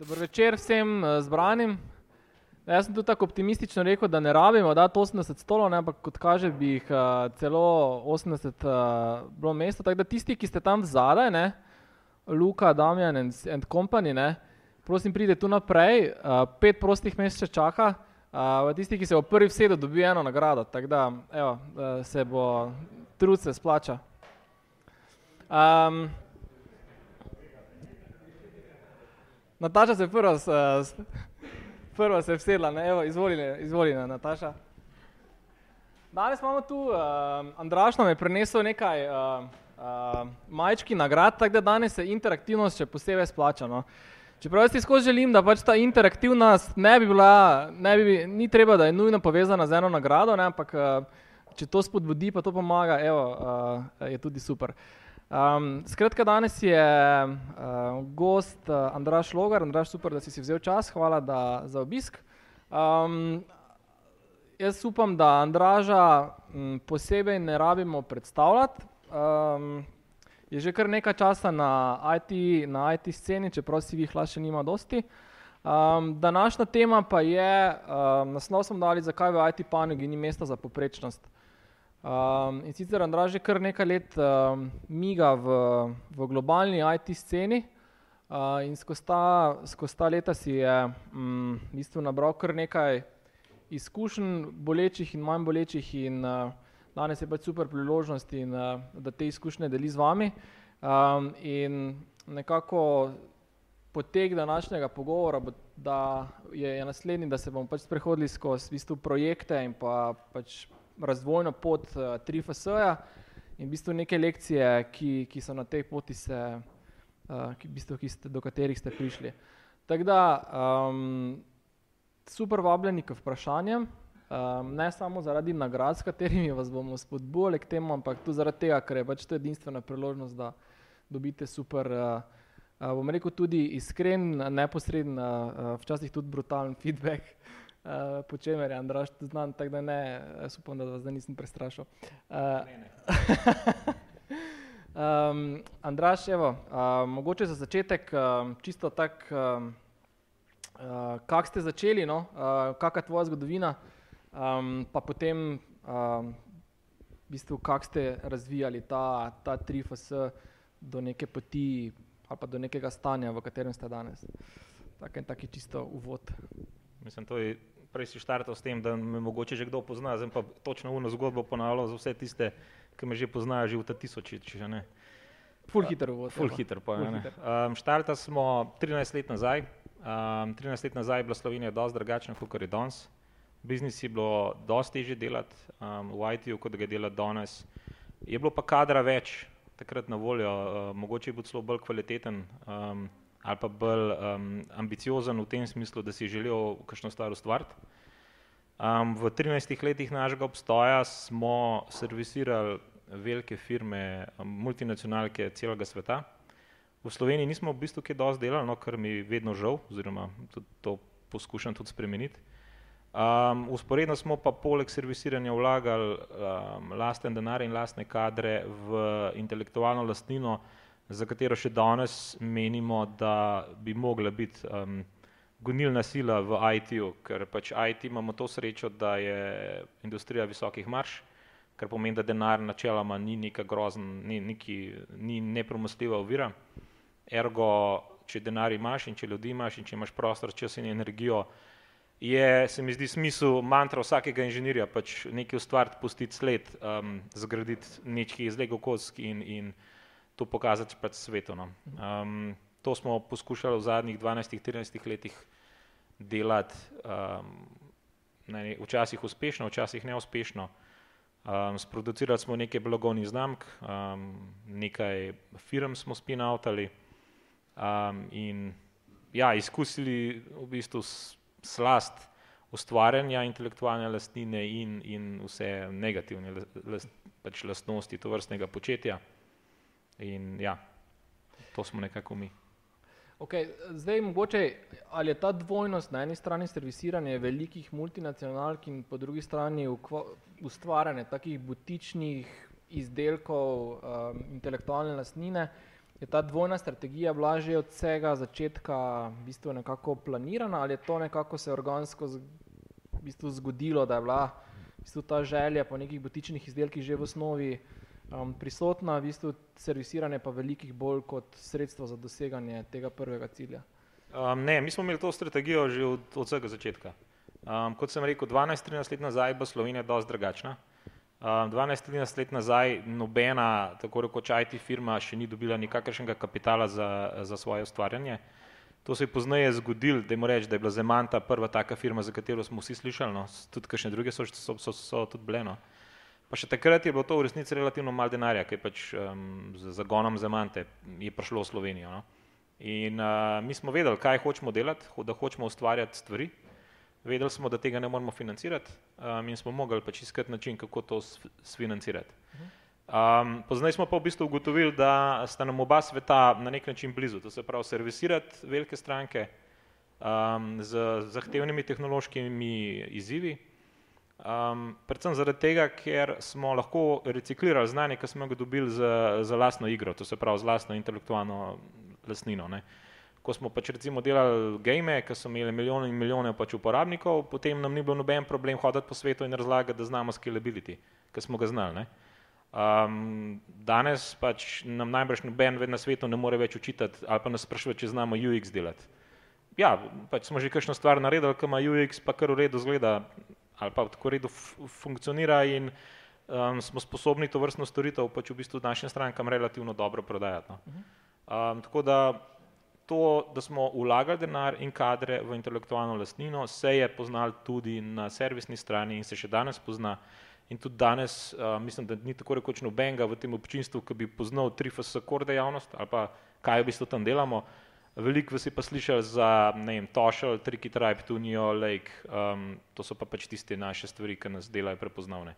Dobro večer vsem uh, zbranim. Jaz sem tudi tako optimistično rekel, da ne rabimo dati 80 stolov, ampak kot kaže, bi jih uh, celo 80 uh, bilo mesto. Tako da tisti, ki ste tam zadaj, ne, Luka, Damjan in, in company, ne, prosim, pridite tu naprej, uh, pet prostih mest še čaka. Uh, tisti, ki se v prvi vsedo dobi eno nagrado, tako da evo, uh, se bo trud se splača. Um, Nataša se prva, prva se vsedla, ne, evo, izvolite, izvolite, Nataša. Danes imamo tu, uh, Andraš nam je prenesel nekaj uh, uh, majčki nagrad, tako da danes se interaktivnost še posebej splača. No. Čeprav jaz skozi želim, da pač ta interaktivnost ne bi bila, ne bi, ni treba, da je nujno povezana z eno nagrado, ne, ampak uh, če to spodbudi, pa to pomaga, evo, uh, je tudi super. Uh, Um, skratka, danes je uh, gost uh, Andraš Logar. Andraš, super, da si si vzel čas, hvala da, za obisk. Um, jaz upam, da Andraža m, posebej ne rabimo predstavljati. Um, je že kar nekaj časa na IT, na IT sceni, čeprav si jih še nima dosti. Um, današnja tema pa je, um, naslov smo dali, zakaj v IT panogi ni mesta za poprečnost. Um, in sicer Andraž je kar nekaj let um, miga v, v globalni IT sceni uh, in skozi ta, skozi ta leta si je um, v bistvu nabral kar nekaj izkušenj, bolečih in manj bolečih in uh, danes je pač super priložnost in uh, da te izkušnje deli z vami. Um, in nekako potek današnjega pogovora bo, da je, je naslednji, da se bomo pač sprehodili skozi v bistvu projekte in pa pač razvojno pot uh, 3FS-ja in v bistvu neke lekcije, ki, ki so na tej poti, se, uh, ki, v bistvu, ki ste, do katerih ste prišli. Tako da, um, super vabljeni k vprašanjem, um, ne samo zaradi nagrad, s katerimi vas bomo spodbujali k temu, ampak tudi zaradi tega, ker je pač to edinstvena priložnost, da dobite super, uh, uh, bom rekel, tudi iskren, neposreden, uh, včasih tudi brutalen feedback. Uh, po čemer je Andraš znan, tako da ne, jaz upam, da vas zdaj nisem prestrašil. Uh, um, Andraš, evo, uh, mogoče za začetek uh, čisto tak, uh, uh, kak ste začeli, no? uh, kak je tvoja zgodovina, um, pa potem uh, v bistvu, kak ste razvijali ta, ta 3FS do neke poti ali pa do nekega stanja, v katerem ste danes. Tak en taki čisto uvod. Mislim, to je prej si štartal s tem, da me mogoče že kdo pozna, zdaj pa točno uno zgodbo ponavljal za vse tiste, ki me že poznajo že v ta tisoči, če ne. Ful hiter uvod. Ful hiter pa, ne. Um, štartal smo 13 let nazaj, um, 13 let nazaj je bila Slovenija dosti drugačna, kot je danes. Biznis je bilo dosti težje delati um, v IT-ju, kot ga dela danes. Je bilo pa kadra več takrat na voljo, uh, mogoče je bil celo bolj kvaliteten. Um, ali pa bolj um, ambiciozen v tem smislu, da si želijo kakšno stvar ustvariti. Um, v 13 letih našega obstoja smo servisirali velike firme, multinacionalke celega sveta. V Sloveniji nismo v bistvu kaj dosti delali, no, kar mi vedno žal, oziroma tudi to poskušam tudi spremeniti. Um, usporedno smo pa poleg servisiranja vlagali um, lasten denar in lastne kadre v intelektualno lastnino, za katero še danes menimo, da bi mogla biti um, gonilna sila v IT-ju, ker pač IT imamo to srečo, da je industrija visokih marš, kar pomeni, da denar načeloma ni neka grozna, ni, neki, ni nepremostljiva ovira. Ergo, če denar imaš in če ljudi imaš in če imaš prostor, čas in energijo, je, se mi zdi, smisel mantra vsakega inženirja, pač nekaj ustvariti, pustiti sled, um, zgraditi nekaj iz Lego kock in, in to pokazati pred svetom. No. Um, to smo poskušali v zadnjih 12-13 letih delati, um, ne, včasih uspešno, včasih neuspešno. Um, sproducirali smo nekaj blagovnih znamk, um, nekaj firm smo spinautali um, in ja, izkusili v bistvu slast ustvarjanja intelektualne lastnine in, in vse negativne last, pač lastnosti to vrstnega početja. In ja, to smo nekako mi. Okay, zdaj, mogoče, ali je ta dvojnost na eni strani servisiranje velikih multinacionalk in po drugi strani ustvarjanje takih butičnih izdelkov um, intelektualne lastnine, je ta dvojna strategija bila že od vsega začetka v bistvu nekako planirana ali je to nekako se organsko v bistvu zgodilo, da je bila v bistvu ta želja po nekih butičnih izdelkih že v osnovi um, prisotna, v bistvu servisiranje pa velikih bolj kot sredstvo za doseganje tega prvega cilja? Um, ne, mi smo imeli to strategijo že od, od vsega začetka. Um, kot sem rekel, 12-13 let nazaj bo Slovenija dosti drugačna. Um, 12-13 let nazaj nobena, tako rekoč IT firma, še ni dobila nikakršnega kapitala za, za svoje ustvarjanje. To se je pozneje zgodilo, da je reči, da je bila Zemanta prva taka firma, za katero smo vsi slišali, no, tudi kakšne druge so, so, so, so tudi bile. No. Pa še takrat je bilo to v resnici relativno malo denarja, ki je pač um, z zagonom Zemante je prišlo v Slovenijo. No. In uh, mi smo vedeli, kaj hočemo delati, da hočemo ustvarjati stvari. Vedeli smo, da tega ne moramo financirati um, in smo mogli pač iskati način, kako to sfinancirati. Um, Poznaj smo pa v bistvu ugotovili, da sta nam oba sveta na nek način blizu, to se pravi servisirati velike stranke um, z zahtevnimi tehnološkimi izzivi, um, predvsem zaradi tega, ker smo lahko reciklirali znanje, ki smo ga dobili za, za lastno igro, to se pravi z lastno intelektualno lasnino. Ne. Ko smo pač recimo delali game, ki so imeli milijone in milijone pač uporabnikov, potem nam ni bilo noben problem hoditi po svetu in razlagati, da znamo scalability, ki smo ga znali. Um, danes pač nam najbrž noben na svetu ne more več učitati ali pa nas sprašuje, če znamo UX delati. Ja, pač smo že kakšno stvar naredili, ki ima UX pa kar v redu zgleda ali pa tako redu funkcionira in um, smo sposobni to vrstno storitev pač v bistvu našim strankam relativno dobro prodajati. No. Uh -huh. Um, tako da to, da smo vlagali denar in kadre v intelektualno lastnino, se je poznal tudi na servisni strani in se še danes pozna. In tudi danes uh, mislim, da ni tako rekoč nobenega v tem občinstvu, ki bi poznal 3FS core dejavnost ali pa kaj v bistvu tam delamo. Veliko je pa slišali za, vem, Toshel, Tricky Tribe, Tunio, Lake, um, to so pa pač tiste naše stvari, ki nas delajo prepoznavne.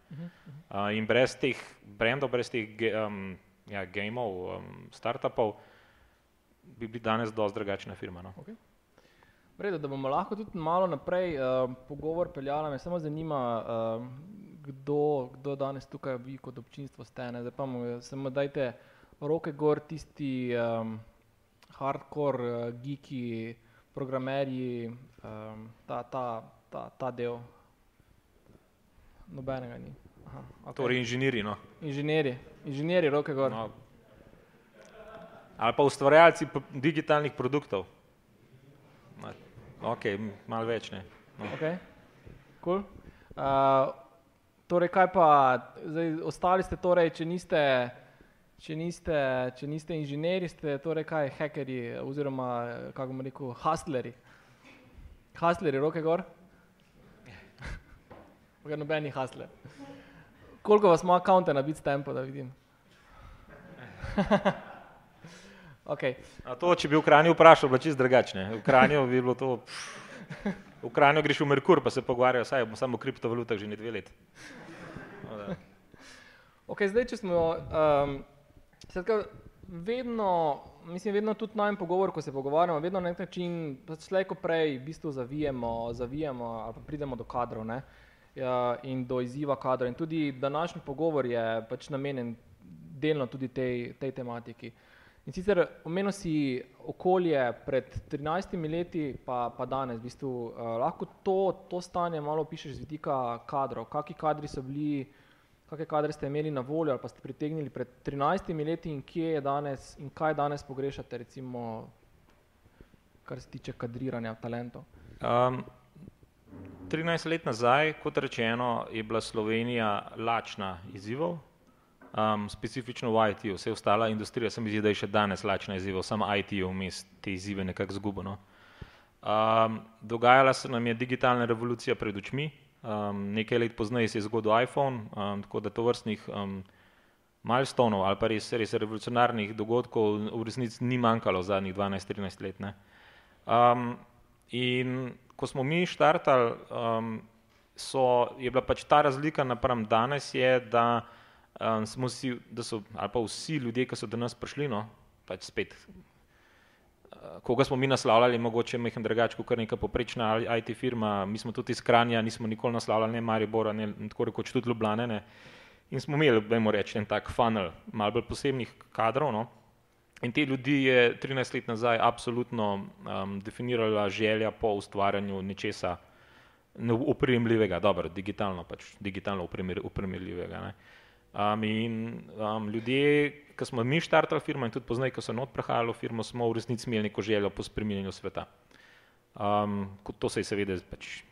Uh, in brez teh brendov, brez teh um, ja, gameov, um, startupov, bi bili danes dosti drugačna firma. No? Okay. Vredo, da bomo lahko tudi malo naprej uh, pogovor peljali, me samo zanima, uh, kdo, kdo danes tukaj vi kot občinstvo ste. Ne? Zdaj pa mu samo dajte roke gor tisti um, hardcore, uh, geeki, programerji, um, ta, ta, ta, ta del. Nobenega ni. Aha, okay. Torej inženirji. No. Inženirji, inženirji, roke gor. No, ali pa ustvarjalci digitalnih produktov. Ok, malo več ne. No. Okay. Cool. Uh, torej, kaj pa, zdaj, ostali ste torej, če niste, če niste, če niste inženirji, ste torej kaj, hackerji oziroma, kako bomo rekel, hustleri. Hustleri, roke gor. Ok, nobeni hustler. Koliko vas ima akonte na Bitstampu, da vidim? Okay. To, če bi v Kranju vprašal, bo čist drugačne. V Kranju bi bilo to. V Kranju greš v Merkur, pa se pogovarjajo, saj bomo samo o kriptovalutah že ne dve leti. Okay, zdaj, če smo. Um, sedka, vedno, mislim, vedno tudi na enem pogovoru, ko se pogovarjamo, vedno na nek način, pač slejko prej, v bistvu zavijemo, zavijemo ali pridemo do kadrov ne, ja, in do izziva kadrov. In tudi današnji pogovor je pač namenjen delno tudi tej, tej tematiki. In sicer omenil si okolje pred 13 leti, pa, pa danes. V bistvu, uh, lahko to, to stanje malo opišeš z vidika kadrov. Kakšni kadri so bili, kakšne kadre ste imeli na voljo ali pa ste pritegnili pred 13 leti in kje je danes in kaj danes pogrešate, recimo, kar se tiče kadriranja talentov? Um, 13 let nazaj, kot rečeno, je bila Slovenija lačna izzivov, um, specifično v IT-ju, vse ostala industrija se mi zdi, da je še danes lačna izziva, samo IT-ju vmes te izzive nekako zgubeno. Um, dogajala se nam je digitalna revolucija pred očmi, um, nekaj let pozneje se je zgodil iPhone, um, tako da to vrstnih um, milestonov ali pa res, res revolucionarnih dogodkov v resnici ni manjkalo zadnjih 12-13 let. Um, in ko smo mi štartali, um, so, je bila pač ta razlika napram danes, je, da um, si, da so, ali pa vsi ljudje, ki so do nas prišli, no, pač spet, koga smo mi naslavljali, mogoče mehem drugače, kot neka poprečna IT firma, mi smo tudi iz Kranja, nismo nikoli naslavljali ne Maribora, ne tako rekoč tudi Ljubljane, ne. in smo imeli, vemo reči, en tak funnel, malo bolj posebnih kadrov, no. In te ljudi je 13 let nazaj absolutno um, definirala želja po ustvarjanju nečesa upremljivega, dobro, digitalno pač, digitalno upremljivega. Um, in um, ljudje, ki smo mi štartali firmo in tudi poznaj, ko so not prehajali v firmo, smo v resnici imeli neko željo po spreminjanju sveta. Um, to se je seveda pač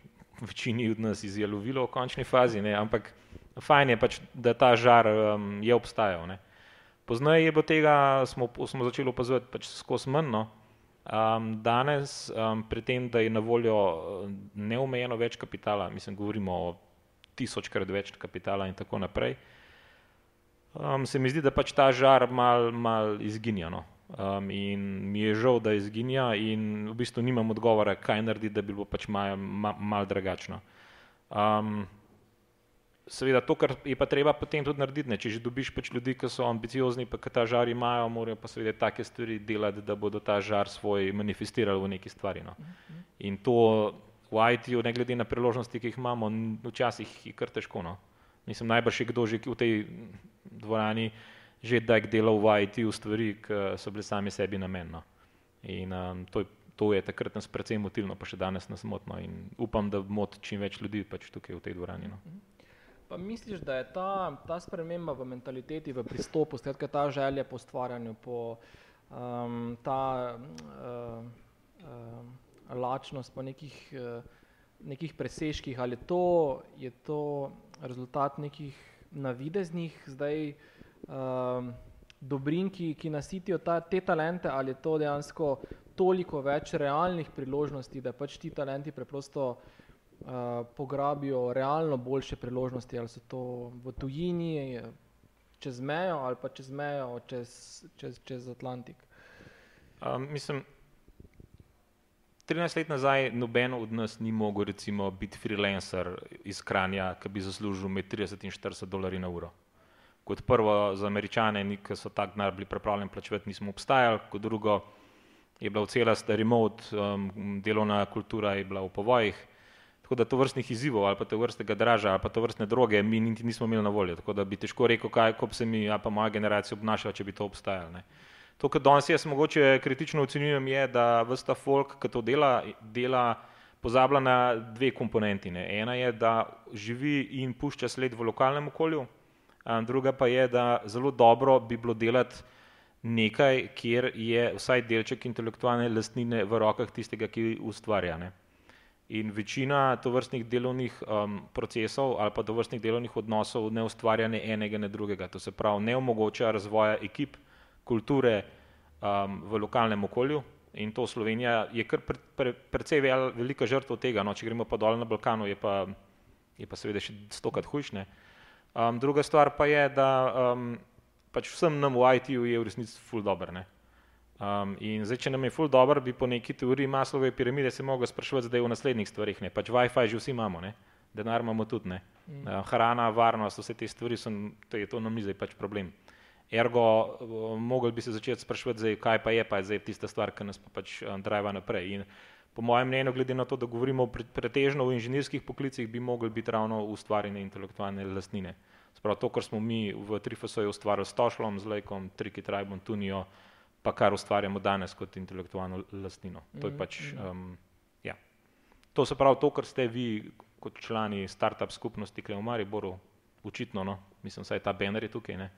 večini od nas izjalovilo v končni fazi, ne? ampak fajn je pač, da ta žar um, je obstajal. Ne? Poznaj je bilo tega, smo, smo začeli opazovati pač skozi manj. No? Um, danes, um, pri tem, da je na voljo neomejeno več kapitala, mislim, govorimo o tisočkrat več kapitala in tako naprej, um, se mi zdi, da pač ta žar mal, mal izginja. No? Um, in mi je žal, da izginja, in v bistvu nimam odgovora, kaj narediti, da bi bilo pač malo mal, mal drugačno. Um, seveda to, kar je pa treba potem tudi narediti, ne? če že dobiš pač ljudi, ki so ambiciozni, pa ki ta žar imajo, morajo pa seveda take stvari delati, da bodo ta žar svoj manifestirali v neki stvari. No? In to v IT-ju, ne glede na priložnosti, ki jih imamo, včasih je kar težko. No? Mislim, najbrž je kdo že v tej dvorani že daj delal v IT-ju stvari, ki so bile sami sebi namenno. In um, to To je takrat nas precej motilno, pa še danes nas motno in upam, da moti čim več ljudi pač tukaj v tej dvorani. No. Pa misliš, da je ta, ta sprememba v mentaliteti, v pristopu, skratka ta želja po stvarjanju, po um, ta uh, uh, lačnost po nekih, uh, nekih preseških, ali to, je to rezultat nekih navideznih zdaj um, dobrin, ki, ki nasitijo ta, te talente, ali je to dejansko toliko več realnih priložnosti, da pač ti talenti preprosto uh, pograbijo realno boljše priložnosti, ali so to v tujini, čez mejo ali pa čez mejo, čez, čez, čez Atlantik. Um, mislim, 13 let nazaj noben od nas ni mogel recimo biti freelancer iz Kranja, ki bi zaslužil med 30 in 40 dolarji na uro. Kot prvo za američane, ki so tak denar bili pripravljeni plačevati, nismo obstajali, kot drugo je bila v celosti remote, um, delovna kultura je bila v povojih, Tako da to vrstnih izzivov ali pa to vrstnega draža ali pa to vrstne droge mi niti nismo imeli na voljo. Tako da bi težko rekel, kaj bi se mi, a pa moja generacija obnašala, če bi to obstajalo. To, kar danes jaz mogoče kritično ocenjujem, je, da vsta folk, ki to dela, dela pozablja na dve komponenti. Ne. Ena je, da živi in pušča sled v lokalnem okolju, druga pa je, da zelo dobro bi bilo delati nekaj, kjer je vsaj delček intelektualne lastnine v rokah tistega, ki ustvarja. Ne. In večina tovrstnih delovnih um, procesov ali pa tovrstnih delovnih odnosov ne ustvarja ne enega, ne drugega. To se pravi, ne omogoča razvoja ekip, kulture um, v lokalnem okolju. In to Slovenija je kar pre, pre, precej vel, velika žrtva tega. No, če gremo pa dol na Balkanu, je pa, je pa seveda še stokrat hujšne. Um, druga stvar pa je, da um, pač vsem nam v IT-ju je v resnici ful dobro. Um, in zdaj, če nam je ful dobro, bi po neki teoriji maslove piramide se mogel sprašovati zdaj v naslednjih stvarih. Ne? Pač Wi-Fi že vsi imamo, ne? denar imamo tudi, mm. uh, hrana, varnost, vse te stvari so, to je to nam ni zdaj pač problem. Ergo, uh, mogli bi se začeti sprašovati, zdaj, kaj pa je pa zdaj tista stvar, ki nas pa pač um, driva naprej. In po mojem mnenju, glede na to, da govorimo pretežno o inženirskih poklicih, bi mogli biti ravno ustvarjene intelektualne lastnine. Sprav to, kar smo mi v Trifosoju ustvarjali s Tošlom, z Lejkom, Triki Tribom, Tunijo, pa kar ustvarjamo danes kot intelektualno lastnino. To je mhm, pač, um, ja. To se pravi to, kar ste vi kot člani start-up skupnosti, ki je v Mariboru, očitno, no, mislim, saj ta banner je tukaj, ne,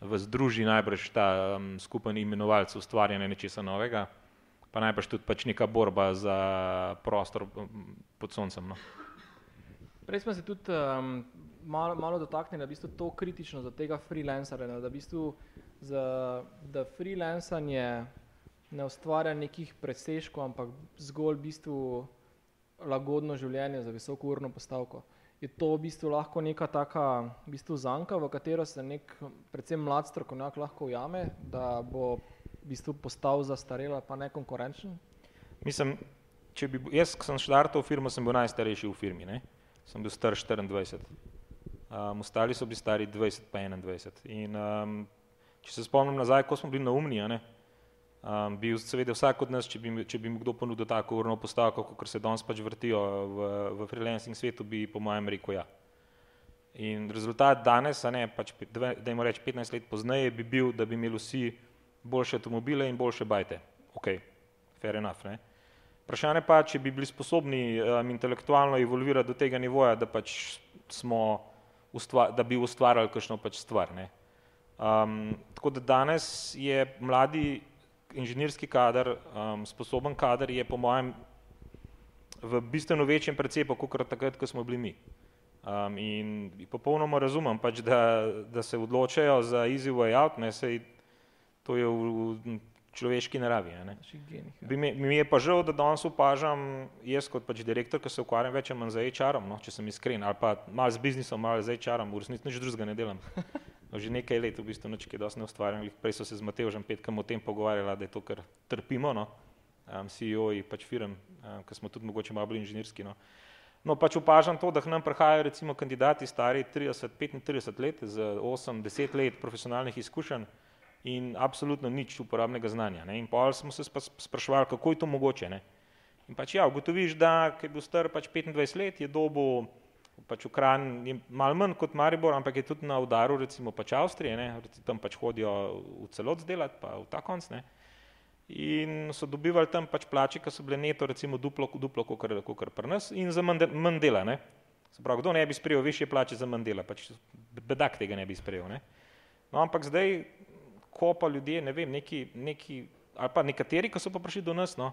v združi najbrž ta um, skupen imenovalc ustvarjanja nečesa novega, pa najbrž tudi pač neka borba za prostor pod soncem. No. Prej smo se tudi um, malo, malo dotaknili, da je v bistvu to kritično za tega freelancera, da v bistvu da freelancanje ne ustvarja nekih preseškov, ampak zgolj v bistvu lagodno življenje za visoko urno postavko. Je to v bistvu lahko neka taka v bistvu zanka, v katero se nek predvsem mlad strokovnjak lahko ujame, da bo v bistvu postal zastarela pa nekonkurenčen? Mislim, če bi, jaz, ko sem štartal v firmo, sem bil najstarejši v firmi, ne? sem bil star 24. Um, ostali so bili stari 20 pa 21. In um, Če se spomnim nazaj, ko smo bili na umni, um, bi seveda vsak od nas, če bi, če bi mu kdo ponudil tako urno postavko, kot se danes pač vrtijo v, v freelancing svetu, bi po mojem rekel ja. In rezultat danes, a ne, pač, da jim reč 15 let pozneje, bi bil, da bi imeli vsi boljše avtomobile in boljše bajte. Ok, fair enough. Ne? Vprašanje pa, če bi bili sposobni um, intelektualno evolvirati do tega nivoja, da pač smo, ustva, da bi ustvarjali kakšno pač stvar. Um, tako da danes je mladi inženirski kader, um, sposoben kader je po mojem v bistveno večjem precepu, kot takrat, ko smo bili mi. Um, in popolnoma razumem, pač, da, da se odločajo za easy way out, ne, sej, to je v, v človeški naravi. Bi mi, mi je pa žal, da danes opažam, jaz kot pač direktor, ki se ukvarjam več ali manj z HR-om, no, če sem iskren, ali pa malo z biznisom, malo z HR-om, v resnici nič drugega ne delam. Že nekaj let v bistvu nič, ki je dosti ne ustvarjam, prej so se z Mateožem petkom o tem pogovarjala, da je to, kar trpimo, no, um, CEO-ji pač firm, um, ki smo tudi mogoče malo bolj inženirski. No. No, pač opažam to, da k nam prihajajo recimo kandidati stari 30-35 let z 8-10 let profesionalnih izkušenj in absolutno nič uporabnega znanja. Ne. In pa smo se spraševali, kako je to mogoče. Ne. In pač ja, ugotoviš, da, ki je bil star pač 25 let, je dobo pač v Kran je malo manj kot Maribor, ampak je tudi na udaru recimo pač Avstrije, ne, tam pač hodijo v celot zdelati, pa v ta konc, ne. In so dobivali tam pač plače, ki so bile neto recimo duplo, duplo kot pri nas in za manj dela, ne. Se pravi, kdo ne bi sprejel više plače za manj dela, pač bedak tega ne bi sprejel, ne. No, ampak zdaj, ko pa ljudje, ne vem, neki, neki, ali pa nekateri, ko so pa prišli do nas, no,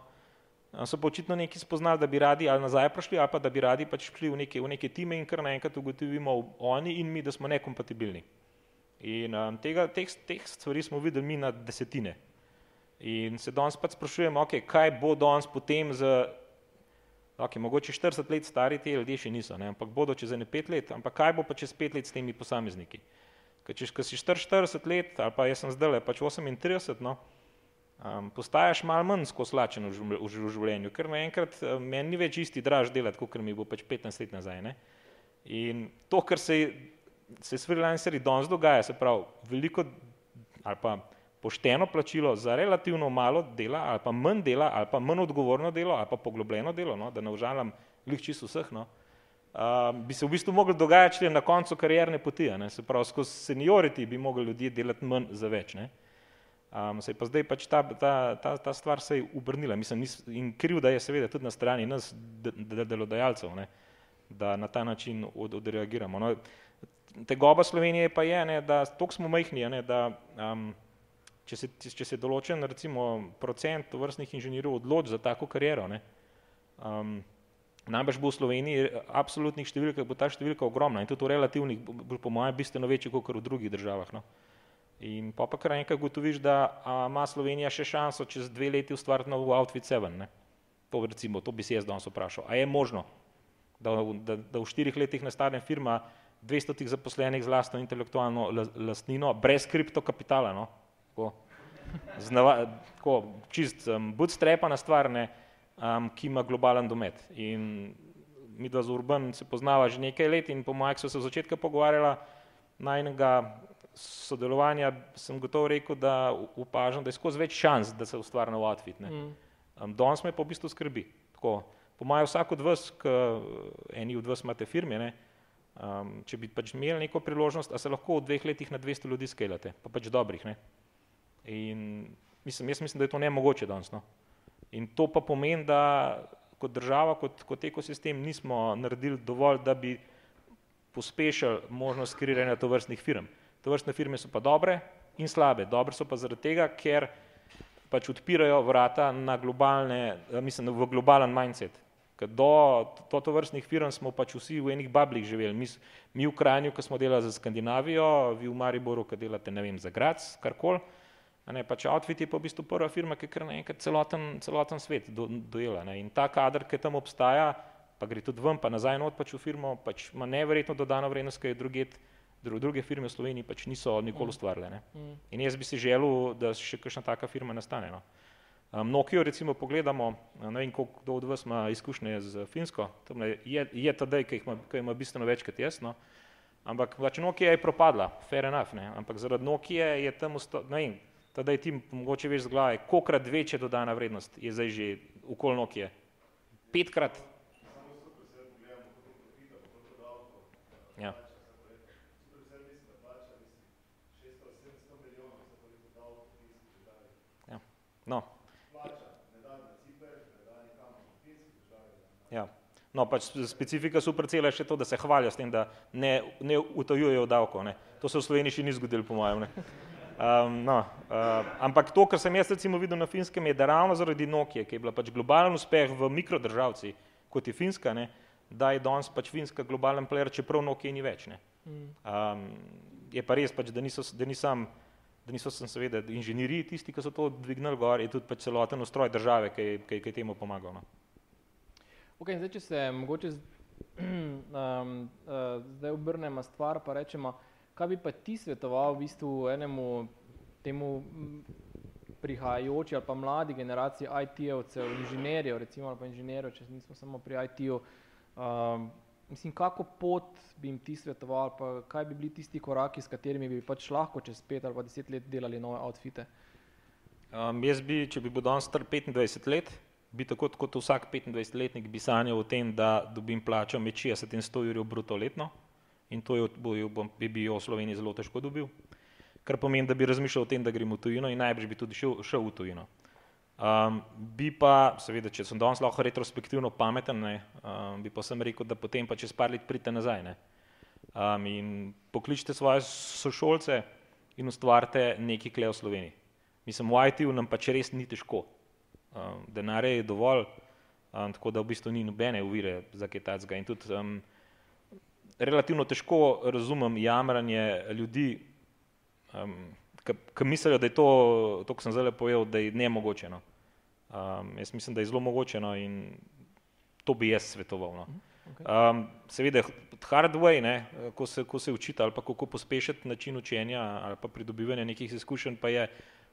so pa očitno neki spoznali, da bi radi ali nazaj prišli, ali pa da bi radi pač šli v neke, v neke time in kar naenkrat ugotovimo oni in mi, da smo nekompatibilni. In um, tega, teh, teh stvari smo videli mi na desetine. In se danes pač sprašujemo, okay, kaj bo danes potem z, okay, mogoče 40 let stari ti ljudje še niso, ne, ampak bodo čez ene pet let, ampak kaj bo pa čez pet let s temi posamezniki. Ker če si 40 let, ali pa jaz sem zdaj pač 38, no, um, postaješ malo manj skoslačen v, v, v življenju, ker naenkrat meni ni več isti draž delati, kot mi bo pač 15 let nazaj. Ne? In to, kar se, se s freelancerji danes dogaja, se pravi veliko ali pa pošteno plačilo za relativno malo dela ali pa manj dela ali pa manj odgovorno delo ali pa poglobljeno delo, no, da ne užalam glih čisto vseh, no, uh, bi se v bistvu mogli dogajati na koncu karierne poti, ne, se pravi skozi seniority bi mogli ljudje delati manj za več. Ne. Um, se je pa zdaj pač ta, ta, ta, ta stvar se je obrnila. Mislim, nis, in kriv, da je seveda tudi na strani nas, delodajalcev, ne, da na ta način od, odreagiramo. No, tegoba Slovenije pa je, ne, da toliko smo majhni, ne, da um, če, se, če se določen recimo procent vrstnih inženirjev odloči za tako kariero, ne, um, najbrž bo v Sloveniji absolutnih številk, bo ta številka ogromna in tudi v relativnih, po mojem bistveno večji kot v drugih državah. No. In pa pa kar enkrat gotoviš, da ima Slovenija še šanso čez dve leti ustvariti nov Outfit 7. Ne? To, recimo, to bi se jaz danes vprašal. A je možno, da, da, da v štirih letih nastane firma 200 tih zaposlenih z lastno intelektualno lastnino, brez kriptokapitala, no? ko, znava, ko čist um, bootstrapana stvar, ne, um, ki ima globalen domet. In mi dva z Urban se poznava že nekaj let in po mojem so se v začetku pogovarjala najnega sodelovanja sem gotovo rekel, da upažam, da je skozi več šans, da se ustvari nov outfit. Mm. Um, Danes me pa v bistvu skrbi. Tako, po mojem vsak od vas, ki eni od vas imate firme, ne, um, če bi pač imeli neko priložnost, a se lahko v dveh letih na 200 ljudi skelate, pa pač dobrih. Ne. In mislim, jaz mislim, da je to nemogoče danes. No. In to pa pomeni, da kot država, kot, kot ekosistem nismo naredili dovolj, da bi pospešili možnost kreiranja tovrstnih firm. To vrstne firme so pa dobre in slabe. Dobre so pa zaradi tega, ker pač odpirajo vrata na globalne, eh, mislim, v globalen mindset. Ker do to, to vrstnih firm smo pač vsi v enih bablih živeli. Mi, mi v Kranju, ko smo delali za Skandinavijo, vi v Mariboru, ko delate, ne vem, za Grac, karkoli. Ne, pač Outfit je pa v bistvu prva firma, ki je kar naenkrat celoten, celoten svet do, dojela. Ne. In ta kader, ki tam obstaja, pa gre tudi ven, pa nazaj not pač v firmo, pač ima neverjetno dodano vrednost, ki je druget, druge firme v Sloveniji pač niso nikoli mm. ustvarile. Ne? Mm. In jaz bi si želel, da še kakšna taka firma nastane. No? Um, Nokia recimo pogledamo, ne vem, koliko od vas ima izkušnje z Finsko, je, je tadej, ki ima, ima bistveno več kot jaz, no? ampak pač Nokia je propadla, fair enough, ne? ampak zaradi Nokia je tam, ne vem, tadej ti mogoče veš z glave, kolikrat večja dodana vrednost je zdaj že okol Nokia. Petkrat. Ja. No. Ja. No, pač specifika supercela je še to, da se hvalijo s tem, da ne, ne utajujejo davko. Ne. To se v Sloveniji še ni zgodilo, po mojem. Ne. Um, no, uh, ampak to, kar sem jaz recimo videl na Finskem, je, da ravno zaradi Nokije, ki je bila pač globalen uspeh v mikrodržavci, kot je Finska, ne, da je danes pač Finska globalen player, čeprav Nokije ni več. Ne. Um, je pa res, pač, da, niso, da, nisem, da niso seveda inženirji tisti, ki so to dvignili gor, je tudi pač celoten ustroj države, ki je temu pomagal. No. Okay, zdaj, če se mogoče um, uh, zdaj obrnemo stvar, pa rečemo, kaj bi pa ti svetoval v bistvu enemu temu prihajajoči ali pa mladi generaciji IT-ovcev, inženirjev, recimo ali pa inženirjev, če nismo samo pri IT-u, um, mislim, kako pot bi jim ti svetoval, pa kaj bi bili tisti koraki, s katerimi bi pač lahko čez pet ali pa deset let delali nove outfite? Um, jaz bi, če bi bil danes star 25 let, bi tako kot vsak 25-letnik bi sanjal o tem, da dobim plačo med 60 in 100 jurjev bruto letno in to je, bi, bi jo v Sloveniji zelo težko dobil, kar pomeni, da bi razmišljal o tem, da grem v tujino in najbrž bi tudi šel, šel v tujino. Um, bi pa, seveda, če sem danes lahko retrospektivno pameten, ne, um, bi pa sem rekel, da potem pa čez par let pridite nazaj ne, um, in pokličite svoje sošolce in ustvarite nekaj kle v Sloveniji. Mislim, v IT-u nam pač res ni težko. Um, denarja je dovolj, um, tako da v bistvu ni nobene uvire za kaj takega. In tudi um, relativno težko razumem jamranje ljudi, um, ki mislijo, da je to, to kar sem zdaj povedal, da je nemogoče. No. Um, jaz mislim, da je zelo mogoče no, in to bi jaz svetoval. No. Um, seveda, hard way, ne, ko, se, ko se učite ali pa kako pospešiti način učenja ali pa pridobivanja nekih izkušenj, pa je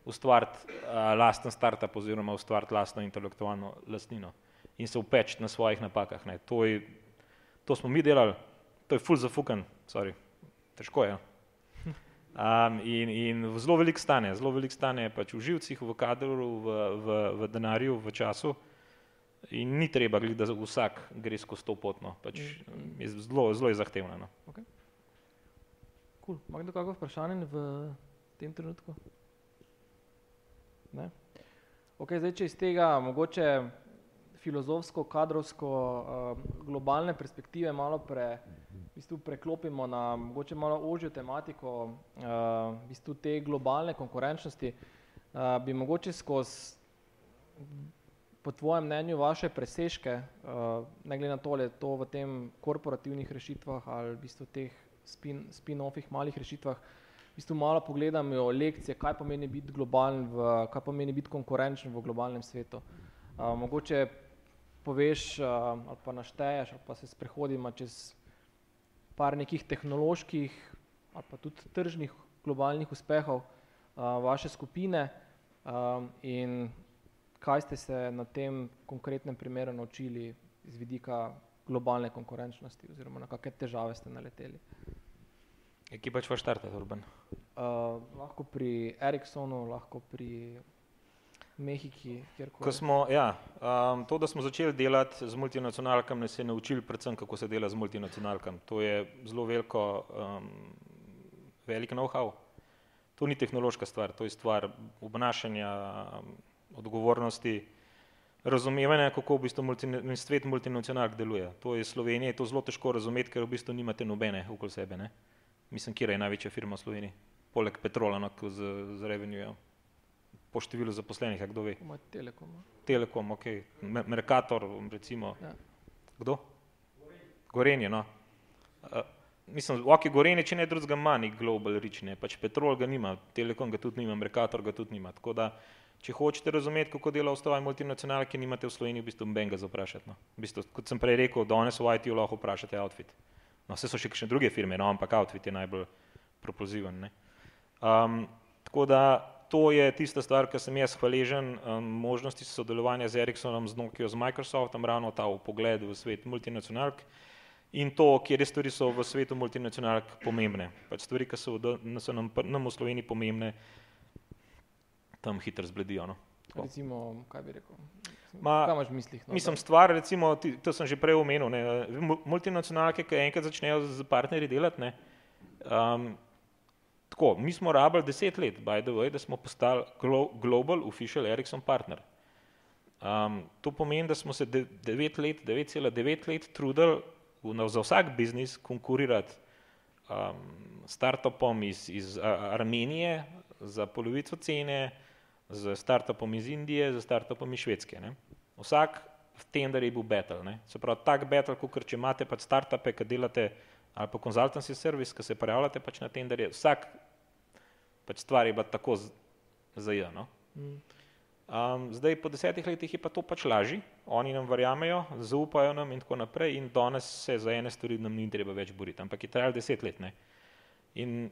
ustvariti uh, lasten startup oziroma ustvariti lastno intelektualno lastnino in se upeč na svojih napakah. Ne. To, je, to smo mi delali, to je full zafukan, sorry, težko je. Um, in, in zelo velik stane, zelo velik stane pač v živcih, v kadru, v, v, v denarju, v času. In ni treba, da vsak gre skozi to potno, pač je zelo, zelo je zahtevno. No. Okay. Cool. Mag kdo kakšno vprašanje v tem trenutku? Ne? Okay, zdaj, če iz tega mogoče filozofsko, kadrovsko, uh, globalne perspektive malo pre, v bistvu preklopimo na mogoče malo ožjo tematiko uh, v bistvu te globalne konkurenčnosti, uh, bi mogoče skozi po tvojem mnenju vaše presežke, uh, ne glede na to, ali je to v tem korporativnih rešitvah ali v bistvu teh spin-offih spin malih rešitvah, v bistvu malo pogledamo lekcije, kaj pomeni biti globalen, v, kaj pomeni biti konkurenčen v globalnem svetu. Uh, mogoče poveš uh, ali pa našteješ ali pa se sprehodimo čez par nekih tehnoloških ali pa tudi tržnih globalnih uspehov uh, vaše skupine um, in kaj ste se na tem konkretnem primeru naučili iz vidika globalne konkurenčnosti oziroma na kakšne težave ste naleteli. Kje pač vaš štarte, Urban? Uh, lahko pri Ericssonu, lahko pri Mehiki, kjerkoli. Ko smo, ja, um, to, da smo začeli delati z multinacionalkami, nas je naučil predvsem, kako se dela z multinacionalkami. To je zelo veliko, um, velik know-how. To ni tehnološka stvar, to je stvar obnašanja, um, odgovornosti, razumevanja, kako v bistvu multi, svet multinacionalk deluje. To je Slovenija, je to zelo težko razumeti, ker v bistvu nimate nobene okoli sebe. Ne? mislim, kje je največja firma v Sloveniji, poleg Petrola, no, z, z revenue, po številu zaposlenih, kdo ve? Telekom. Telekom, ok, Merkator, recimo. Ja. Kdo? Gorenje, no. Uh, mislim, ok, Gorenje, če ne drugega manj, global reach, ne, pač Petrol ga nima, Telekom ga tudi nima, Merkator ga tudi nima, tako da, če hočete razumeti, kako dela ostale multinacionalke, nimate v Sloveniji v bistvu benga za vprašati, no. V bistvu, kot sem prej rekel, danes v IT-u lahko vprašate outfit. No, vse so še kakšne druge firme, no, ampak Outfit je najbolj propulziven. Um, tako da to je tista stvar, ki sem jaz hvaležen um, možnosti sodelovanja z Ericssonom, z Nokia, z Microsoftom, ravno ta v pogled v svet multinacionalk in to, kjer stvari so v svetu multinacionalk pomembne. Pač stvari, ki so, v, so nam, nam v Sloveniji pomembne, tam hitro zbledijo. No. Recimo, kaj bi rekel? Ma, Kaj imaš v mislih? No, mislim, stvar, recimo, ti, to sem že prej omenil, ne, multinacionalke, ki enkrat začnejo z partnerji delati, ne, um, tako, mi smo rabili deset let, by the way, da smo postali global official Ericsson partner. Um, to pomeni, da smo se devet let, 9,9 let trudili za vsak biznis konkurirati um, startupom iz, iz Armenije za polovico cene, z startupom iz Indije, z startupom iz Švedske. Ne. Vsak tender je bil battle. Ne. Se pravi, tak battle, kot če imate pač startupe, ki delate ali pa konzultancy service, ki se prijavljate pač na tenderje, vsak pač stvar je bila tako zajena. No. Um, zdaj, po desetih letih je pa to pač lažje, oni nam verjamejo, zaupajo nam in tako naprej, in danes se za ene stvari nam ni treba več boriti, ampak je trajalo deset let. Ne. In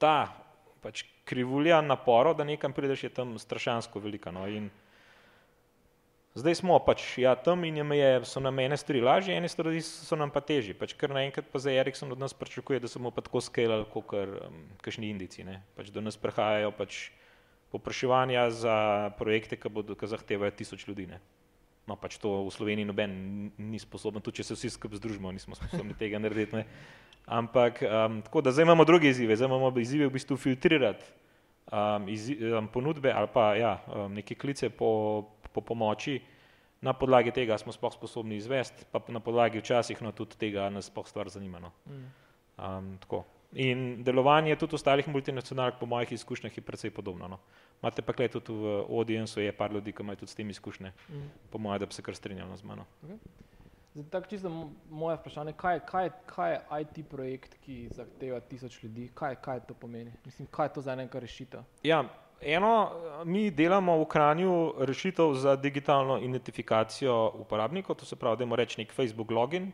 ta pač krivulja naporov, da nekam prideš, je tam strašansko velika. No. In zdaj smo pač ja, tam in je, so nam ene stvari lažje, ene stvari so nam pa težje. Pač kar naenkrat pa za Erikson od nas pričakuje, da se bomo pa tako skelali, kot um, kakšni indici. Pač do nas prihajajo pač popraševanja za projekte, ki, bodo, ki zahtevajo tisoč ljudi. Ne. No, pač to v Sloveniji noben ni sposoben, tudi če se vsi skupaj združimo, nismo sposobni tega narediti. Ne. Ampak um, tako da zdaj imamo druge izzive, zdaj imamo izzive v bistvu filtrirati um, iz, um, ponudbe ali pa ja, um, neke klice po, po pomoči. Na podlagi tega smo sploh sposobni izvesti, pa na podlagi včasih no, tudi tega nas sploh stvar zanima. No. Um, In delovanje tudi ostalih multinacionalk, po mojih izkušnjah, je precej podobno. No. Imate pa kaj tudi v audiencu, je par ljudi, ki imajo tudi s tem izkušnje, mm. po mojem, da bi se kar strinjalo z mano. Okay. Zdaj, tako čisto moje vprašanje, kaj, kaj, kaj je IT projekt, ki zahteva tisoč ljudi, kaj, kaj to pomeni? Mislim, kaj je to za enega rešitev? Ja, eno, mi delamo v Kranju rešitev za digitalno identifikacijo uporabnikov, to se pravi, da imamo reči nek Facebook login,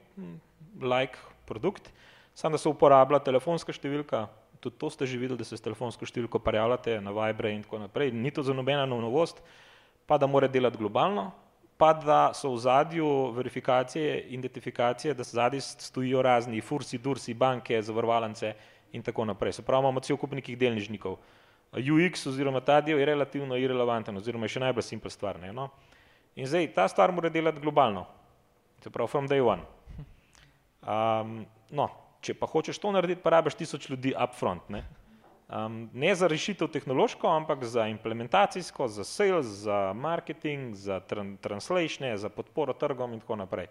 like produkt. Samo da se uporablja telefonska številka, tudi to ste že videli, da se s telefonsko številko parjavljate na Vibre in tako naprej. Ni to za nobena novost, pa da mora delati globalno, pa da so v zadju verifikacije, identifikacije, da zadnji stojijo razni fursi, dursi, banke, zavarovalnice in tako naprej. Se pravi, imamo cel kup nekih delnižnikov. UX oziroma ta del je relativno irrelevanten oziroma je še najbolj simpel stvar. Ne, no? In zdaj ta stvar mora delati globalno, se pravi from day one. Um, no, če pa hočeš to narediti, pa rabiš tisoč ljudi upfront. Ne? Um, ne za rešitev tehnološko, ampak za implementacijsko, za sales, za marketing, za tran translation, za podporo trgom in tako naprej.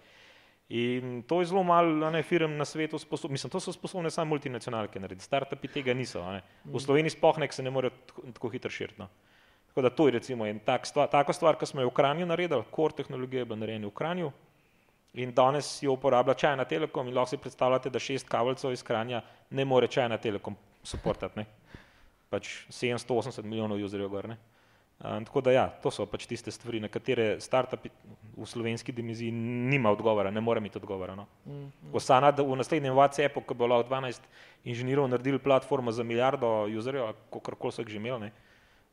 In to je zelo malo ne, firm na svetu sposobno, mislim, to so sposobne samo multinacionalke narediti, startupi tega niso. Ne. V mm. Sloveniji spohnek se ne more tako, hitro širiti. No. Tako da to je recimo en tak stvar, tako stvar, ki smo jo v Kranju naredili, core tehnologije je bila narejena v Kranju, In danes jo uporablja Čajna Telekom in lahko si predstavljate, da šest kabelcev iz Kranja ne more Čajna Telekom suportati. Pač 780 milijonov userjev gor. Um, tako da ja, to so pač tiste stvari, na katere startupi v slovenski dimenziji nima odgovora, ne more imeti odgovora. No. Mm, mm. Osana, da v naslednjem WhatsAppu, ko bo lahko 12 inženirov naredili platformo za milijardo userjev, kakorkoli so jih že imeli,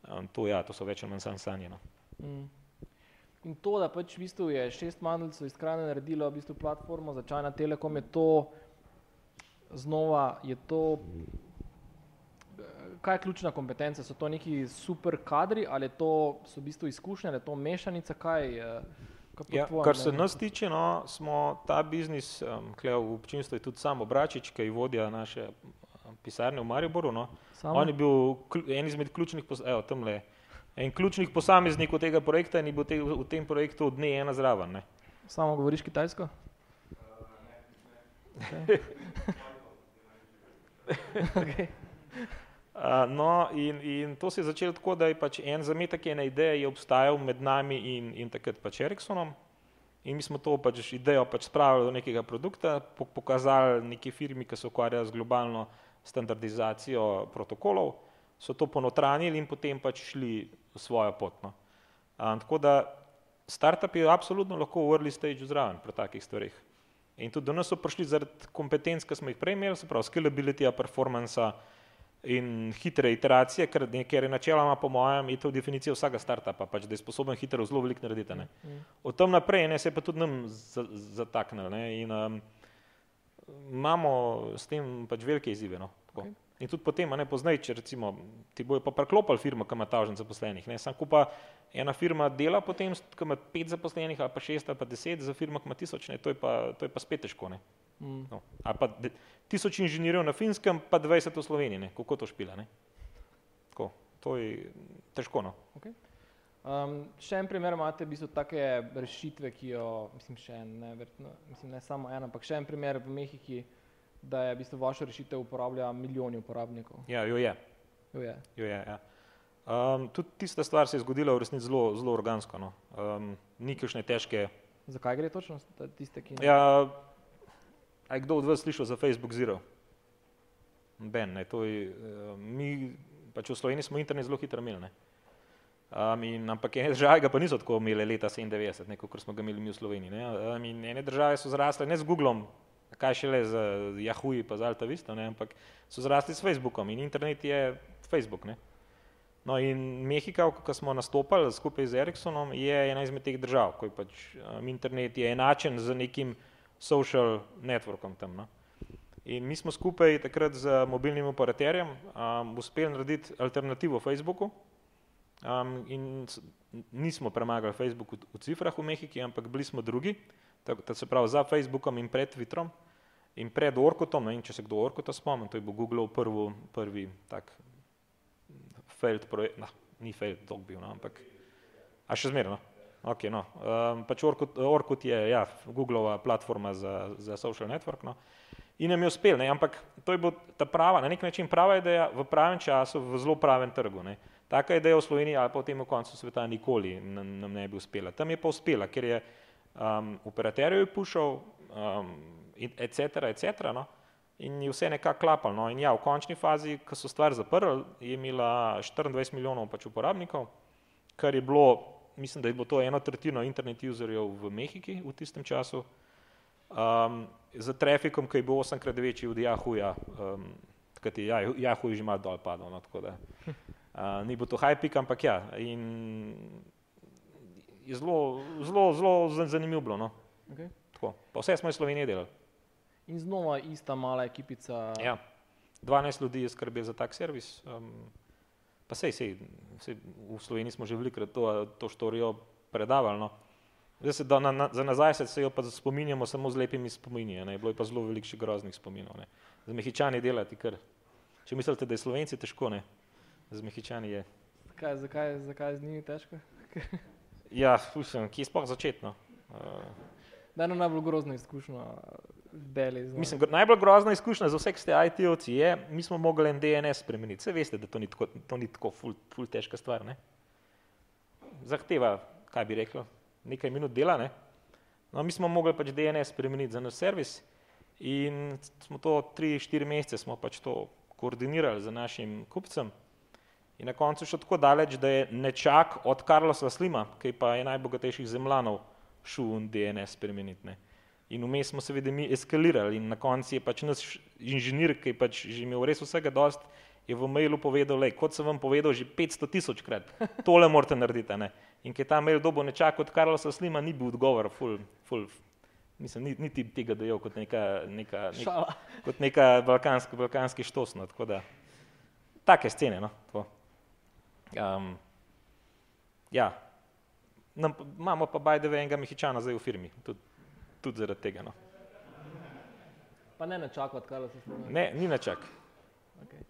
um, to, ja, to so več ali manj sanje. No. Mm. In to, da pač v bistvu je šest mandlcev iz krajine naredilo v bistvu platformo za Čajna Telekom, je to znova, je to, kaj je ključna kompetenca? So to neki super kadri ali to so v bistvu izkušnje, ali je to mešanica, kaj? Ja, kar se nas tiče, no, smo ta biznis, um, v občinstvu je tudi sam Obračič, ki je vodja naše pisarne v Mariboru. No. On je bil en izmed ključnih, evo, tam le, en ključnih posameznikov tega projekta in bo te, v tem projektu od dne ena zraven. Ne? Samo govoriš kitajsko? Okay. Uh, no, in, in to se je začelo tako, da je pač en zametek ene ideje obstajal med nami in, in takrat pač Ericssonom. In mi smo to pač idejo pač spravili do nekega produkta, pokazali neki firmi, ki se ukvarjajo z globalno standardizacijo protokolov so to ponotranili in potem pač šli svojo pot. No. Um, tako da startupi absolutno lahko v early stage zraven pri takih stvarih. In tudi do nas so prišli zaradi kompetenc, ki smo jih prej imeli, se pravi scalability, performance in hitre iteracije, ker, ker je načeloma po mojem je to definicija vsega startupa, pač, da je sposoben hitro zelo veliko narediti. Ne. Mm. Od tam naprej ne, se je pa tudi nam zataknil in um, imamo s tem pač velike izzive. No, okay. In tudi potem, ne poznaj, če recimo ti bojo pa preklopili firmo, ki ima tažen zaposlenih. Ne, sam kupa ena firma dela potem, ki ima pet zaposlenih ali pa šest ali pa deset, za firmo, ki ima tisoč, ne, to je pa, to je pa spet težko. Ne. Mm. No. Ali pa tisoč inženirjev na finskem, pa 20 v Sloveniji, ne? kako to špila. Tako, to je težko. No? Okay. Um, še en primer imate, v bistvu, take rešitve, ki jo, mislim, še en, ne, verjetno, mislim, ne samo ena, ampak še en primer v Mehiki, da je v bistvu vaša rešitev uporablja milijoni uporabnikov. Ja, jo je. Jo je. Jo je ja. um, tudi tista stvar se je zgodila v resnici zelo, zelo organsko. No. Um, ni kakšne težke. Zakaj gre točno tiste, ki ne? Ja, a je kdo od vas slišal za Facebook Zero? Ben, ne, to je, uh, mi, pač v Sloveniji smo internet zelo hitro imeli. Ne. Um, in, ampak ene države ga pa niso tako imele leta 97, kot smo ga imeli mi v Sloveniji. Ne. Um, in ene države so zrasle ne z Googlom, kaj še le z Yahoo, pa z Alta Vista, ne, ampak so zrasli s Facebookom in internet je Facebook. Ne. No in Mehika, ko smo nastopali skupaj z Ericssonom, je ena izmed teh držav, ko je pač um, internet je enačen z nekim social networkom tam. No. In mi smo skupaj takrat z mobilnim operaterjem um, uspeli narediti alternativo Facebooku um, in nismo premagali Facebook v, v cifrah v Mehiki, ampak bili smo drugi, tako, se pravi za Facebookom in pred Twitterom in pred Orkutom, in če se kdo Orkuta spomni, to je bil Google prvi, prvi tak failed projekt, no, ni failed dog bil, no, ampak, a še zmerno. Okay, no. um, pač Orkut, Orkut je ja, Googleova platforma za, za social network. No. In nam je uspel, ne, ampak to je bila ta prava, na nek način prava ideja v pravem času, v zelo pravem trgu. Ne. Taka ideja v Sloveniji ali pa v tem koncu sveta nikoli nam ne bi uspela. Tam je pa uspela, ker je um, operaterju pušal, um, etc., etc., no in je vse nekako klapalo. No. In ja, v končni fazi, ko so stvar zaprli, je imela 24 milijonov pač uporabnikov, kar je bilo, mislim, da je bilo to eno tretjino internet userjev v Mehiki v tistem času, um, z trafikom, ki je bil osemkrat večji od Yahooja, um, takrat je Yahoo že malo dol padal, no, tako da uh, ni bilo to peak, ampak ja, in je zelo, zelo, zelo zanimivo bilo. No. Okay. Tako, pa vse smo iz Slovenije delali. In znova ista mala ekipica. Ja. 12 ljudi je skrbel za tak servis. Um, pa sej, sej, sej, v Sloveniji smo že velikrat to, to štorijo predavali. No. Zdaj se da na, na, za nazaj se jo pa spominjamo samo z lepimi spomini, ne. bilo je pa zelo veliko še groznih spominov. Ne. Z mehičani delati kar. Če mislite, da je slovenci težko, ne. Z mehičani je. Zakaj, zakaj, zakaj z njimi težko? ja, mislim, kje sploh začetno. Uh, da je najbolj grozno izkušnjo Mislim, najbolj grozna izkušnja za vse, ki ste IT-ovci, je, mi smo mogli en DNS spremeniti. Vse veste, da to ni tako, to ni tako ful, ful težka stvar. Ne? Zahteva, kaj bi rekel, nekaj minut dela. Ne? No, mi smo mogli pač DNS spremeniti za naš servis in smo to tri, štiri mesece smo pač to koordinirali z našim kupcem. In na koncu še tako daleč, da je nečak od Karlosa Slima, ki pa je najbogatejših zemljanov, šel DNS spremeniti. Ne? In vmes smo seveda mi eskalirali in na koncu je pač naš inženir, ki je pač že imel res vsega dost, je v mailu povedal, lej, kot sem vam povedal že 500 tisoč krat, tole morate narediti. Ne? In ker ta mail dobo nečak od Karlosa Slima, ni bil odgovor, full, full, mislim, niti ni tega dejal kot neka, neka, nek, kot neka balkanski, balkanski štosno. Tako da, take scene, no. Um, ja, Nam, imamo pa bajdeve enega mehičana zdaj v firmi. Tudi tudi zaradi tega. No. Pa ne načakati, kaj se spomni. Ne, ni načak. Okay.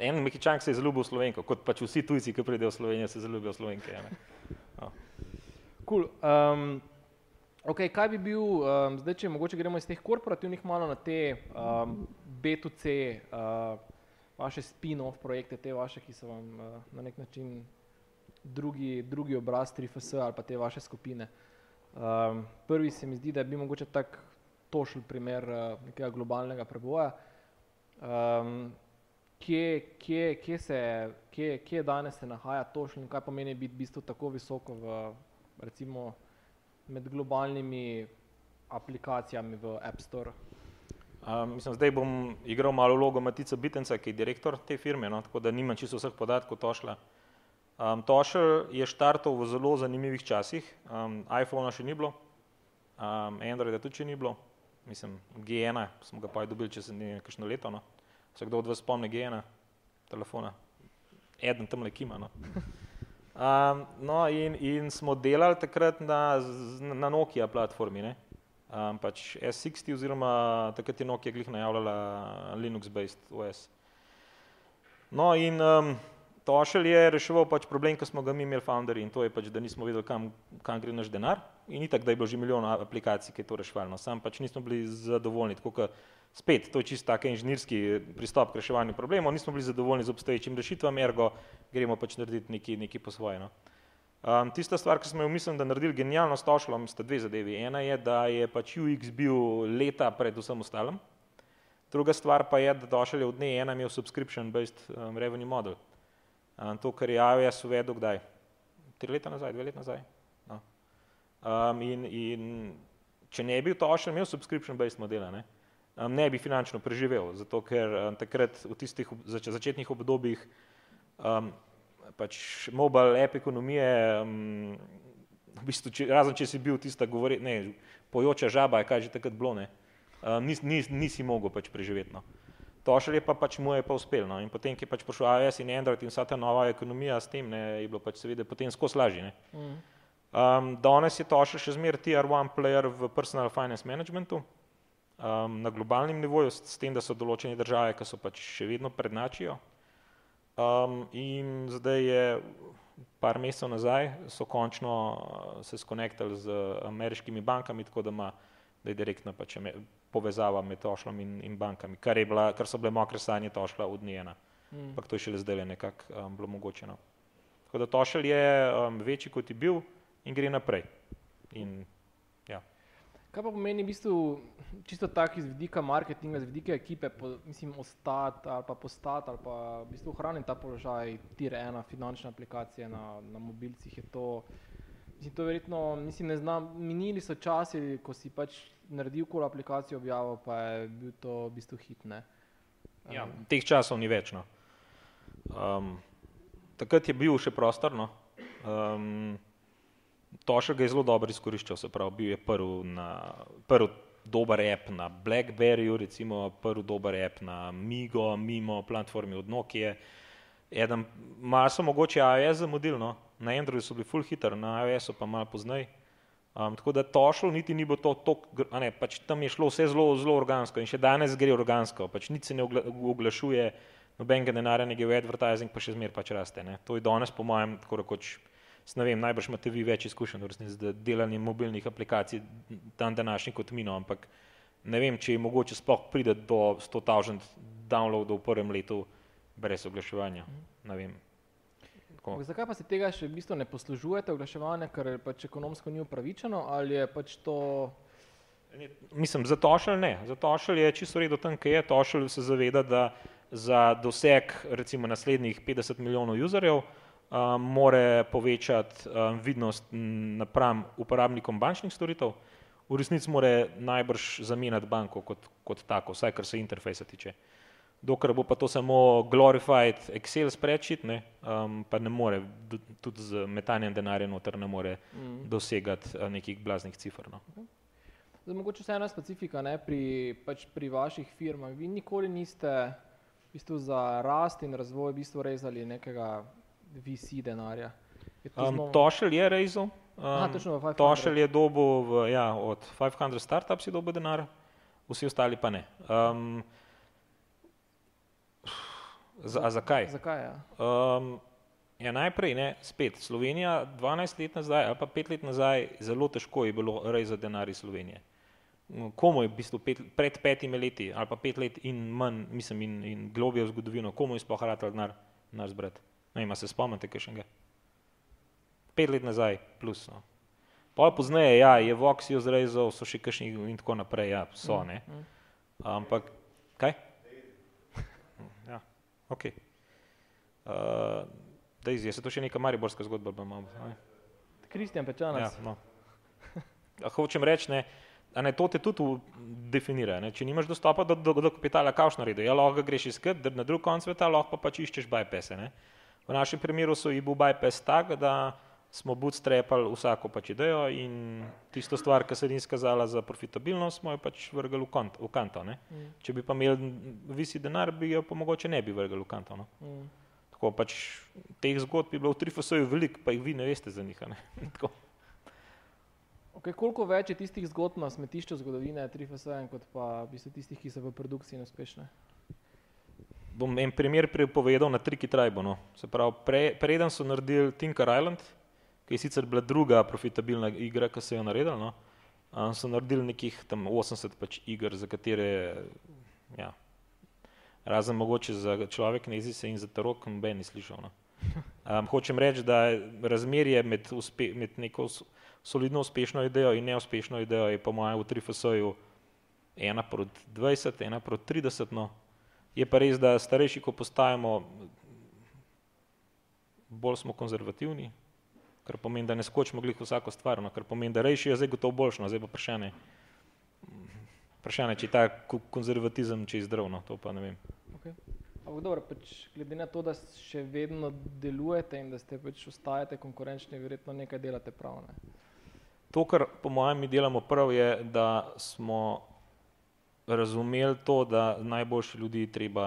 En mehičank se je zaljubil v Slovenko, kot pač vsi tujci, ki pridejo v Slovenijo, se zaljubijo v Slovenke. Ja, no. cool. um, okay, kaj bi bil, um, zdaj, če mogoče gremo iz teh korporativnih malo na te um, B2C, uh, vaše spin-off projekte, te vaše, ki so vam uh, na nek način drugi, drugi obraz 3FS ali pa te vaše skupine. Um, prvi se mi zdi, da je bil mogoče tak tošen primer uh, nekega globalnega preboja. Um, kje, kje, kje, se, kje, kje danes se nahaja tošen in kaj pomeni biti v bistvu tako visoko v, recimo, med globalnimi aplikacijami v App Store? Um, mislim, zdaj bom igral malo vlogo Matica Bitenca, ki je direktor te firme, no, tako da nimam čisto vseh podatkov tošla. Um, Tošel je štartal v zelo zanimivih časih, um, iPhona še ni bilo, um, Androida tudi še ni bilo, mislim, G1 smo ga pa dobili čez nekaj leto. No. Se kdo od vas spomni G1 telefona? Eden tam le kima. No. Um, no in, in smo delali takrat na, na Nokia platformi. Ne. um, pač S60 oziroma takrat je Nokia glih najavljala Linux-based OS. No in um, Tošel je reševal pač problem, ki smo ga mi imeli founderji in to je pač, da nismo vedeli, kam, kam gre naš denar in itak, da je bilo že milijon aplikacij, ki je to reševalo. No, sam pač nismo bili zadovoljni, tako kot spet, to je čisto tak inženirski pristop k reševanju problemov, nismo bili zadovoljni z obstoječim rešitvam, ergo gremo pač narediti nekaj, nekaj po svoje. No. Um, tista stvar, ki smo jo mislim, da naredili genialno s Tošlom, sta dve zadevi. Ena je, da je pač UX bil leta pred vsem ostalim. Druga stvar pa je, da Tošel je od dne ena imel subscription-based um, revenue model. To, kar je AWS uvedel, kdaj? Tri leta nazaj, dve leta nazaj. No. Um, in, in če ne bi to še imel subscription-based modela, ne, um, ne bi finančno preživel, zato ker um, takrat v tistih zač začetnih obdobjih um, pač mobile app ekonomije, um, v bistvu, če, razen če si bil tista govori, ne, pojoča žaba, kaj že takrat bilo, ne, um, nis, nis, nisi mogel pač preživeti. No. Tošelj je pa pač mu je pa uspel. No. In potem, ki je pač prišel iOS in Android in vsa ta nova ekonomija s tem, ne, je bilo pač seveda potem skozi lažje. Mm. Um, danes je Tošelj še zmeraj tier one player v personal finance managementu um, na globalnem nivoju, s, s tem, da so določene države, ki so pač še vedno prednačijo. Um, in zdaj je par mesecev nazaj, so končno se skonektali z ameriškimi bankami, tako da ima da je direktna pač povezava med tošlom in, in bankami, kar, bila, kar so bile mokre sanje tošla od njena. Mm. Ampak to je šele zdaj nekako um, bilo mogoče. No. Tako da tošel je um, večji kot je bil in gre naprej. In, ja. Kaj pa pomeni v bistvu čisto tak iz vidika marketinga, iz vidika ekipe, po, mislim, ostati ali pa postati ali pa v bistvu ohraniti ta položaj, tir ena finančne aplikacije na, na mobilcih je to, mislim, to verjetno, mislim, ne znam, minili so časi, ko si pač naredil kol aplikacijo objavo, pa je bil to v bistvu hit. Ne? Ja, teh časov ni več. No. Um, takrat je bil še prostor. No. Um, Toša ga je zelo dobro izkoriščal, se pravi, bil je prvi, na, prvi dober app na Blackberryju, recimo prvi dober app na Migo, mimo platformi od Nokia. Eden, malo so mogoče iOS zamudili, no. na Androidu so bili full hitter, na iOS-u pa malo poznaj. Um, tako da to šlo, niti ni bilo to tako, pač tam je šlo vse zelo, zelo organsko in še danes gre organsko, pač nič se ne oglašuje, nobenega denarja ne gre v advertising, pa še zmer pač raste. Ne. To je danes, po mojem, tako rekoč, ne vem, najbrž imate vi več izkušenj z delanjem mobilnih aplikacij dan današnji kot mino, ampak ne vem, če je mogoče sploh prideti do 100.000 downloadov v prvem letu brez oglaševanja. Ne vem. Tako. Zakaj pa se tega še v bistvu ne poslužujete, oglaševanje, ker pač ekonomsko ni upravičeno ali je pač to? Mislim, za tošelj ne. Za tošelj je čisto redo tam, kaj je. Tošelj se zaveda, da za doseg recimo naslednjih 50 milijonov userjev um, more povečati um, vidnost napram uporabnikom bančnih storitev. V resnici more najbrž zamenjati banko kot, kot tako, vsaj kar se interfejsa tiče dokler bo pa to samo glorified Excel spreadsheet, ne, um, pa ne more, tudi z metanjem denarja noter ne more mm. dosegati uh, nekih blaznih cifr. No. Zdaj, mogoče vse ena specifika ne, pri, pač pri vaših firmah. Vi nikoli niste v bistvu za rast in razvoj v bistvu rezali nekega VC denarja. To um, Tošel je rezal. Um, Tošel je dobil ja, od 500 startups je dobil denar, vsi ostali pa ne. Um, Z, a zakaj? zakaj ja? Um, ja, najprej, ne, spet, Slovenija 12 let nazaj ali pa 5 let nazaj, zelo težko je bilo rezati denar iz Slovenije. Komu je v bistvu pet, pred petimi leti ali pa pet let in manj, mislim, in, in globijo v zgodovino, komu je sploh rad denar, denar zbrati? Ne, ima se spomnite, kaj še ga? Pet let nazaj, plus. No. Pa pozneje, ja, je Vox jo zrezal, so še kakšni in tako naprej, ja, so, ne. Mm, mm. Ampak, kaj? Okay. Uh, Daisy, je se to še neka mariborska zgodba? Kristjan Pečanas. Ja, no. Hočem reči, ne, ne, to te tudi definira. Ne. Če nimaš dostopa do, do, do kapitala, kaoš naredi. Ja, lahko greš iskati, da na drug konc sveta lahko pa pač iščeš bypasse. Ne. V našem primeru so i bil bypass tak, da smo bootstrapali vsako pač idejo in tisto stvar, ki se ni izkazala za profitabilnost, smo jo pač vrgli v, kont, v kanto. Mm. Če bi pa imeli visi denar, bi jo pa mogoče ne bi vrgli v kanto. No? Mm. Tako pač teh zgodb je bilo v Trifosoju veliko, pa jih vi ne veste za njih. Okay, koliko več je tistih zgodb na smetišču zgodovine 3FSN, kot pa v bistvu tistih, ki so v produkciji uspešne? Bom en primer povedal na Triki Tribe. No. Se pravi, pre, preden so naredili Tinker Island, ki je sicer bila druga profitabilna igra, ki so jo naredili, no, so naredili nekih tam 80 pač iger, za katere, ja, razen mogoče za človek ne se in za tarok, noben ni slišal. No. Um, hočem reči, da razmerje med, uspe, med neko solidno uspešno idejo in neuspešno idejo je po mojem v 3FS-ju ena proti 20, ena proti 30. No. Je pa res, da starejši, ko postajamo, bolj smo konzervativni, kar pomeni, da ne skočimo glih vsako stvar, no, kar pomeni, da rejši je zdaj gotovo boljšo, no, zdaj pa vprašanje, vprašanje, če je ta konzervatizem, če je zdrav, no, to pa ne vem. Okay. Ampak dobro, pač glede na to, da še vedno delujete in da ste pač ostajate konkurenčni, verjetno nekaj delate prav. Ne? To, kar po mojem mi delamo prav, je, da smo razumeli to, da najboljši ljudi treba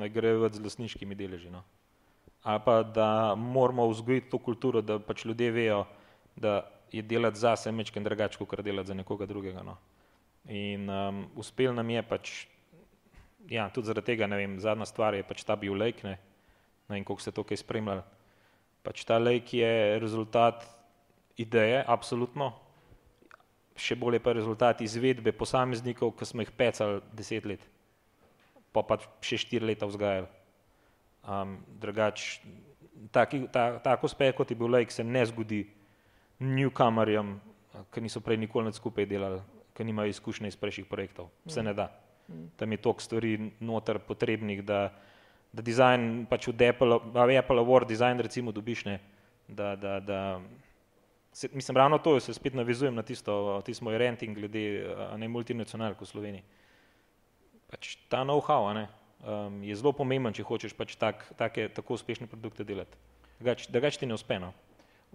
nagrajevati z lasniškimi deleži. No? Ali pa da moramo vzgojiti to kulturo, da pač ljudje vejo, da je delati za sebe nekaj drugače, kot delati za nekoga drugega. No? In um, uspel nam je pač, ja, tudi zaradi tega, ne vem, zadnja stvar je pač ta bil lajk, ne, ne vem, koliko ste to kaj spremljali. Pač ta lajk je rezultat ideje, absolutno, še bolje pa rezultat izvedbe posameznikov, ki smo jih pecali deset let, pa pa še štiri leta vzgajali. Um, drugač, taki, ta, tako uspeh, kot je bil Lake, se ne zgodi newcomerjem, ki niso prej nikoli skupaj delali, ki nimajo izkušnje iz prejšnjih projektov. Se ne da. Tam je toliko stvari noter potrebnih, da, da dizajn pač v Apple, Apple Award design recimo dobiš ne, da, da, da se, mislim, ravno to, se spet navizujem na tisto, tisto moj renting glede ne multinacionalk v Sloveniji. Pač ta know-how um, je zelo pomemben, če hočeš pač tak, take, tako uspešne produkte delati. Da ga ti ne uspe. No.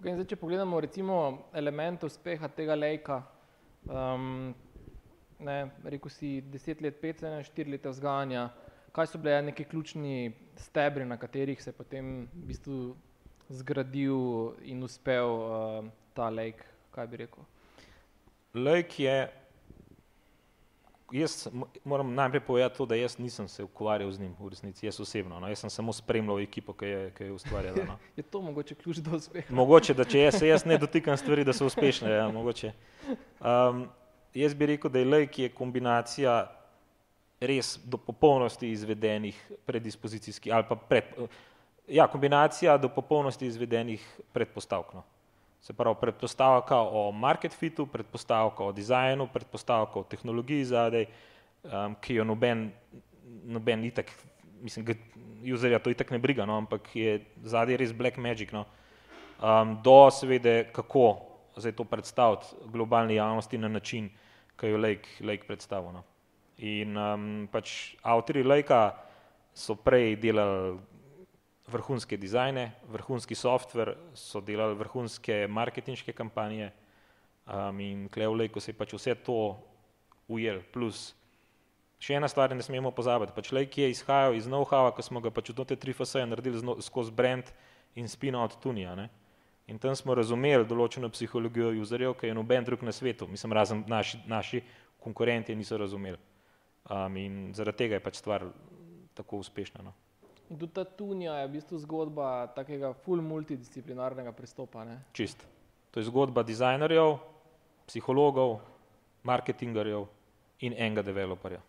Okay, zdaj, če pogledamo recimo element uspeha tega lejka, um, ne, rekel si deset let, pet, ena, štiri leta vzgajanja, kaj so bile neki ključni stebri, na katerih se je potem v bistvu zgradil in uspel uh, ta lake, kaj bi rekel? Lake je, jaz moram najprej povedati to, da jaz nisem se ukvarjal z njim v resnici, jaz osebno, no, jaz sem samo spremljal ekipo, ki je, ki je ustvarjala. No. je to mogoče ključ do uspeha? Mogoče, da če jaz, jaz ne dotikam stvari, da so uspešne, ja, mogoče. Um, jaz bi rekel, da je lake je kombinacija res do popolnosti izvedenih predispozicijskih ali pa pred, ja, kombinacija do popolnosti izvedenih predpostavk. No. Se pravi, predpostavka o market fitu, predpostavka o dizajnu, predpostavka o tehnologiji zadaj, um, ki jo noben, noben itak, mislim, userja to itak ne briga, no, ampak je zadaj res black magic. No. Um, do seveda, kako zdaj to predstaviti globalni javnosti na način, ki jo Lake, Lake predstavlja. No. In um, pač avtori Lakea so prej delali vrhunske dizajne, vrhunski softver, so delali vrhunske marketinške kampanje um, in Klevlej, ko se je pač vse to ujel, plus še ena stvar, ne smemo pozabiti, pač Lejk je izhajal iz know-howa, ko smo ga pač v te tri fase naredili zno, skozi brand in spino od Tunija. Ne? In tam smo razumeli določeno psihologijo userjev, ki je noben drug na svetu, mislim, razen naši, naši konkurenti niso razumeli. Um, in zaradi tega je pač stvar tako uspešna. No. In tudi ta tunja je v bistvu zgodba takega full multidisciplinarnega pristopa. Ne? Čist. To je zgodba dizajnerjev, psihologov, marketingerjev in enega developerja.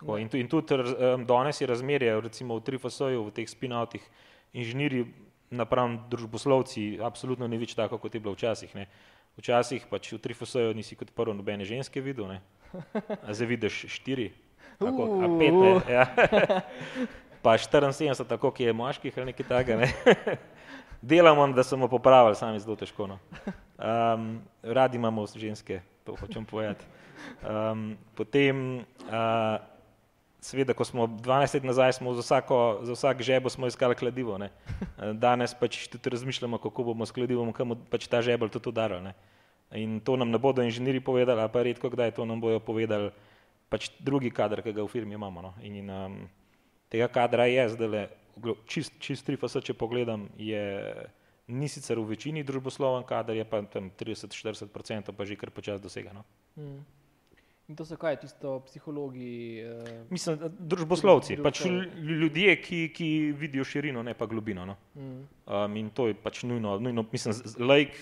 Tako, in, in tudi um, danes je razmerje, recimo v Trifasoju, v teh spin-outih, inženirji napram družboslovci, absolutno ni več tako, kot je bilo včasih. Ne. Včasih pač v Trifasoju nisi kot prvo nobene ženske videl, ne. zdaj vidiš štiri, tako, a pet ne. Ja. pa 74, tako ki je moških ali nekaj takega. Ne? Delamo, da smo popravili, sami zelo težko. No. Um, radi imamo ženske, to hočem povedati. Um, potem, uh, seveda, ko smo 12 let nazaj, smo za, vsako, za vsak žebo iskali kladivo. Ne. Danes pač tudi razmišljamo, kako bomo s kladivom, kam pač ta žebel tudi udaril. In to nam ne bodo inženirji povedali, pa redko kdaj to nam bojo povedali pač drugi kader, ki ga v firmi imamo. No. In, um, tega kadra je zdaj le, čist, čist tri fase, če pogledam, je ni sicer v večini družbosloven kader, je pa tam 30-40% pa že kar počas dosegano. Mm. In to so kaj, tisto psihologi? Uh, Mislim, družboslovci, pač ljudje, ki, ki vidijo širino, ne pa globino. No. Mm. Um, in to je pač nujno, nujno mislim, like,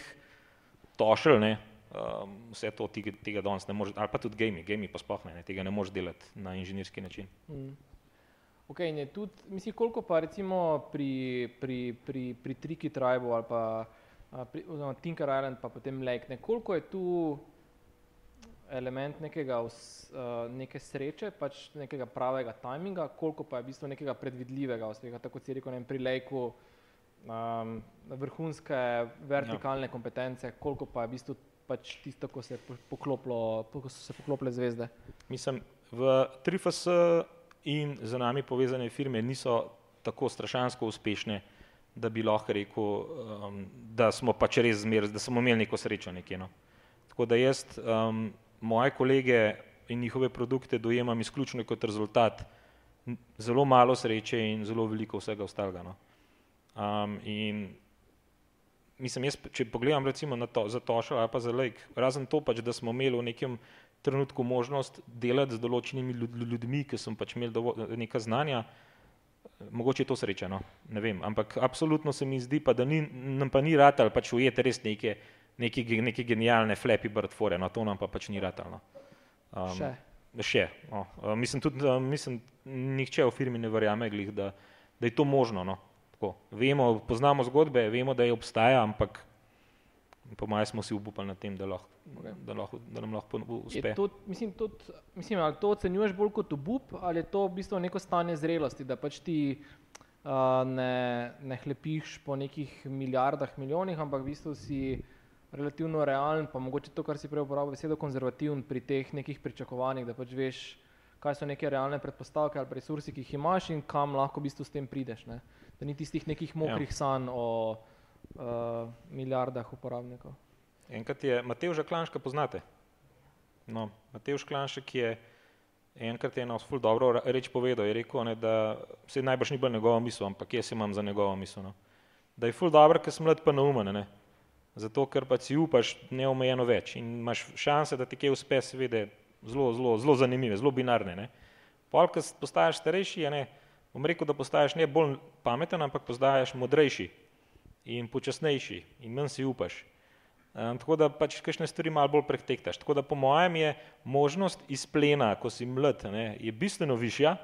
tošel, ne, um, vse to tega, tega danes ne može, ali pa tudi gami, gami pa spohne, ne, tega ne može delati na inženirski način. Mm. Ok, in je tudi, mislim, koliko pa recimo pri, pri, pri, pri Triki Tribu ali pa pri, oziroma Tinker Island pa potem Lake, ne, koliko je tu element nekega, uh, neke sreče, pač nekega pravega tajminga, koliko pa je v bistvu nekega predvidljivega uspeha, tako kot si rekel, ne, pri lejku um, vrhunske vertikalne ja. kompetence, koliko pa je v bistvu pač tisto, ko se, pokloplo, ko so se poklopile zvezde. Mislim, v 3FS in z nami povezane firme niso tako strašansko uspešne, da bi lahko rekel, um, da smo pač res zmer, da smo imeli neko srečo nekje. No. Tako da jaz um, moje kolege in njihove produkte dojemam izključno kot rezultat zelo malo sreče in zelo veliko vsega ostalega. No. Um, in mislim, jaz, če pogledam recimo na to, za Tošo ali pa za Lake, razen to pač, da smo imeli v nekem trenutku možnost delati z določenimi ljudmi, ki so pač imeli dovolj, neka znanja, mogoče je to srečeno, ne vem, ampak absolutno se mi zdi pa, da ni, nam pa ni ratal pač ujeti res neke, neke, neke genialne flappy bird fore, no to nam pa pač ni ratalno. Um, še. Še. No. Uh, mislim, tudi, uh, mislim, nihče v firmi ne verjame, glih, da, da je to možno. No. Tako. Vemo, poznamo zgodbe, vemo, da je obstaja, ampak po mojem smo si upali na tem, da, lahko, okay. da, lahko, da nam lahko uspe. To, mislim, tudi, mislim, ali to ocenjuješ bolj kot obup, ali je to v bistvu neko stanje zrelosti, da pač ti uh, ne, ne hlepiš po nekih milijardah, milijonih, ampak v bistvu si relativno realen, pa mogoče to, kar si prej uporabil, besedo konzervativen pri teh nekih pričakovanjih, da pač veš, kaj so neke realne predpostavke ali resursi, ki jih imaš in kam lahko v bistvu s tem prideš. Ne? Da ni tistih nekih mokrih ja. sanj o uh, milijardah uporabnikov. Enkrat je Matej Klanška poznate. No, Matej Klanšek je enkrat je eno ful dobro reč povedal, je rekel, ne, da se najbrž ni bila njegova misel, ampak jaz imam za njegovo misel. No. Da je ful dobro, ker sem mlad pa naumen, ne. Zato, ker pa si upaš neomejeno več in imaš šanse, da ti kaj uspe, seveda, zelo, zelo, zelo zanimive, zelo binarne. Ne. Pol, ko postaješ starejši, je ne, bom rekel, da postaješ ne bolj pameten, ampak postaješ modrejši in počasnejši in manj si upaš. Um, tako da pač kakšne stvari malo bolj pretektaš. Tako da po mojem je možnost izplena, ko si mlad, ne, je bistveno višja,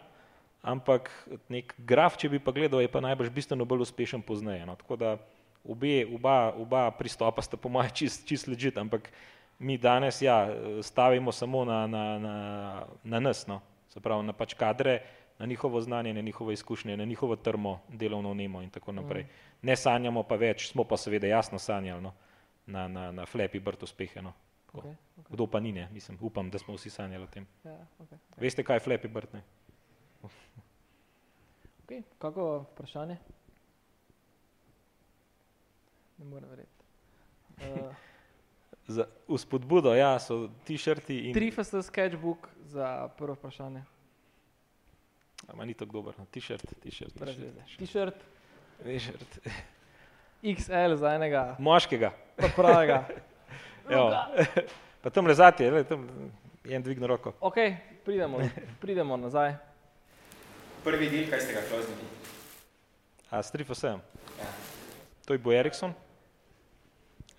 ampak nek graf, če bi pa gledal, je pa najbrž bistveno bolj uspešen pozneje. No. Tako da obe, oba, oba pristopa sta po mojem čist, čist ležit, ampak mi danes ja, stavimo samo na, na, na, na nas, no. se pravi na pač kadre, na njihovo znanje, na njihove izkušnje, na njihovo trmo, delovno nemo in tako naprej. Mm. Ne sanjamo pa več, smo pa seveda jasno sanjali no, na, na, na flepi brt uspehe. No. Okay, okay. Kdo pa ni, ne? Mislim, upam, da smo vsi sanjali o tem. Ja, okay, okay. Veste, kaj je flepi brt? okay, kako vprašanje? Ne morem verjeti. Uh, za uspodbudo, ja, so t-shirti in... Trifast sketchbook za prvo vprašanje. Ama ni tako dober, no. t-shirt, t-shirt. T-shirt. XL za enega. Moškega. Pa pravega. pa tam lezati, le, tam je en dvigno roko. Ok, pridemo, pridemo nazaj. Prvi del, kaj ste ga kloznili? A, s Trifasem. Ja. To je bo Ericsson.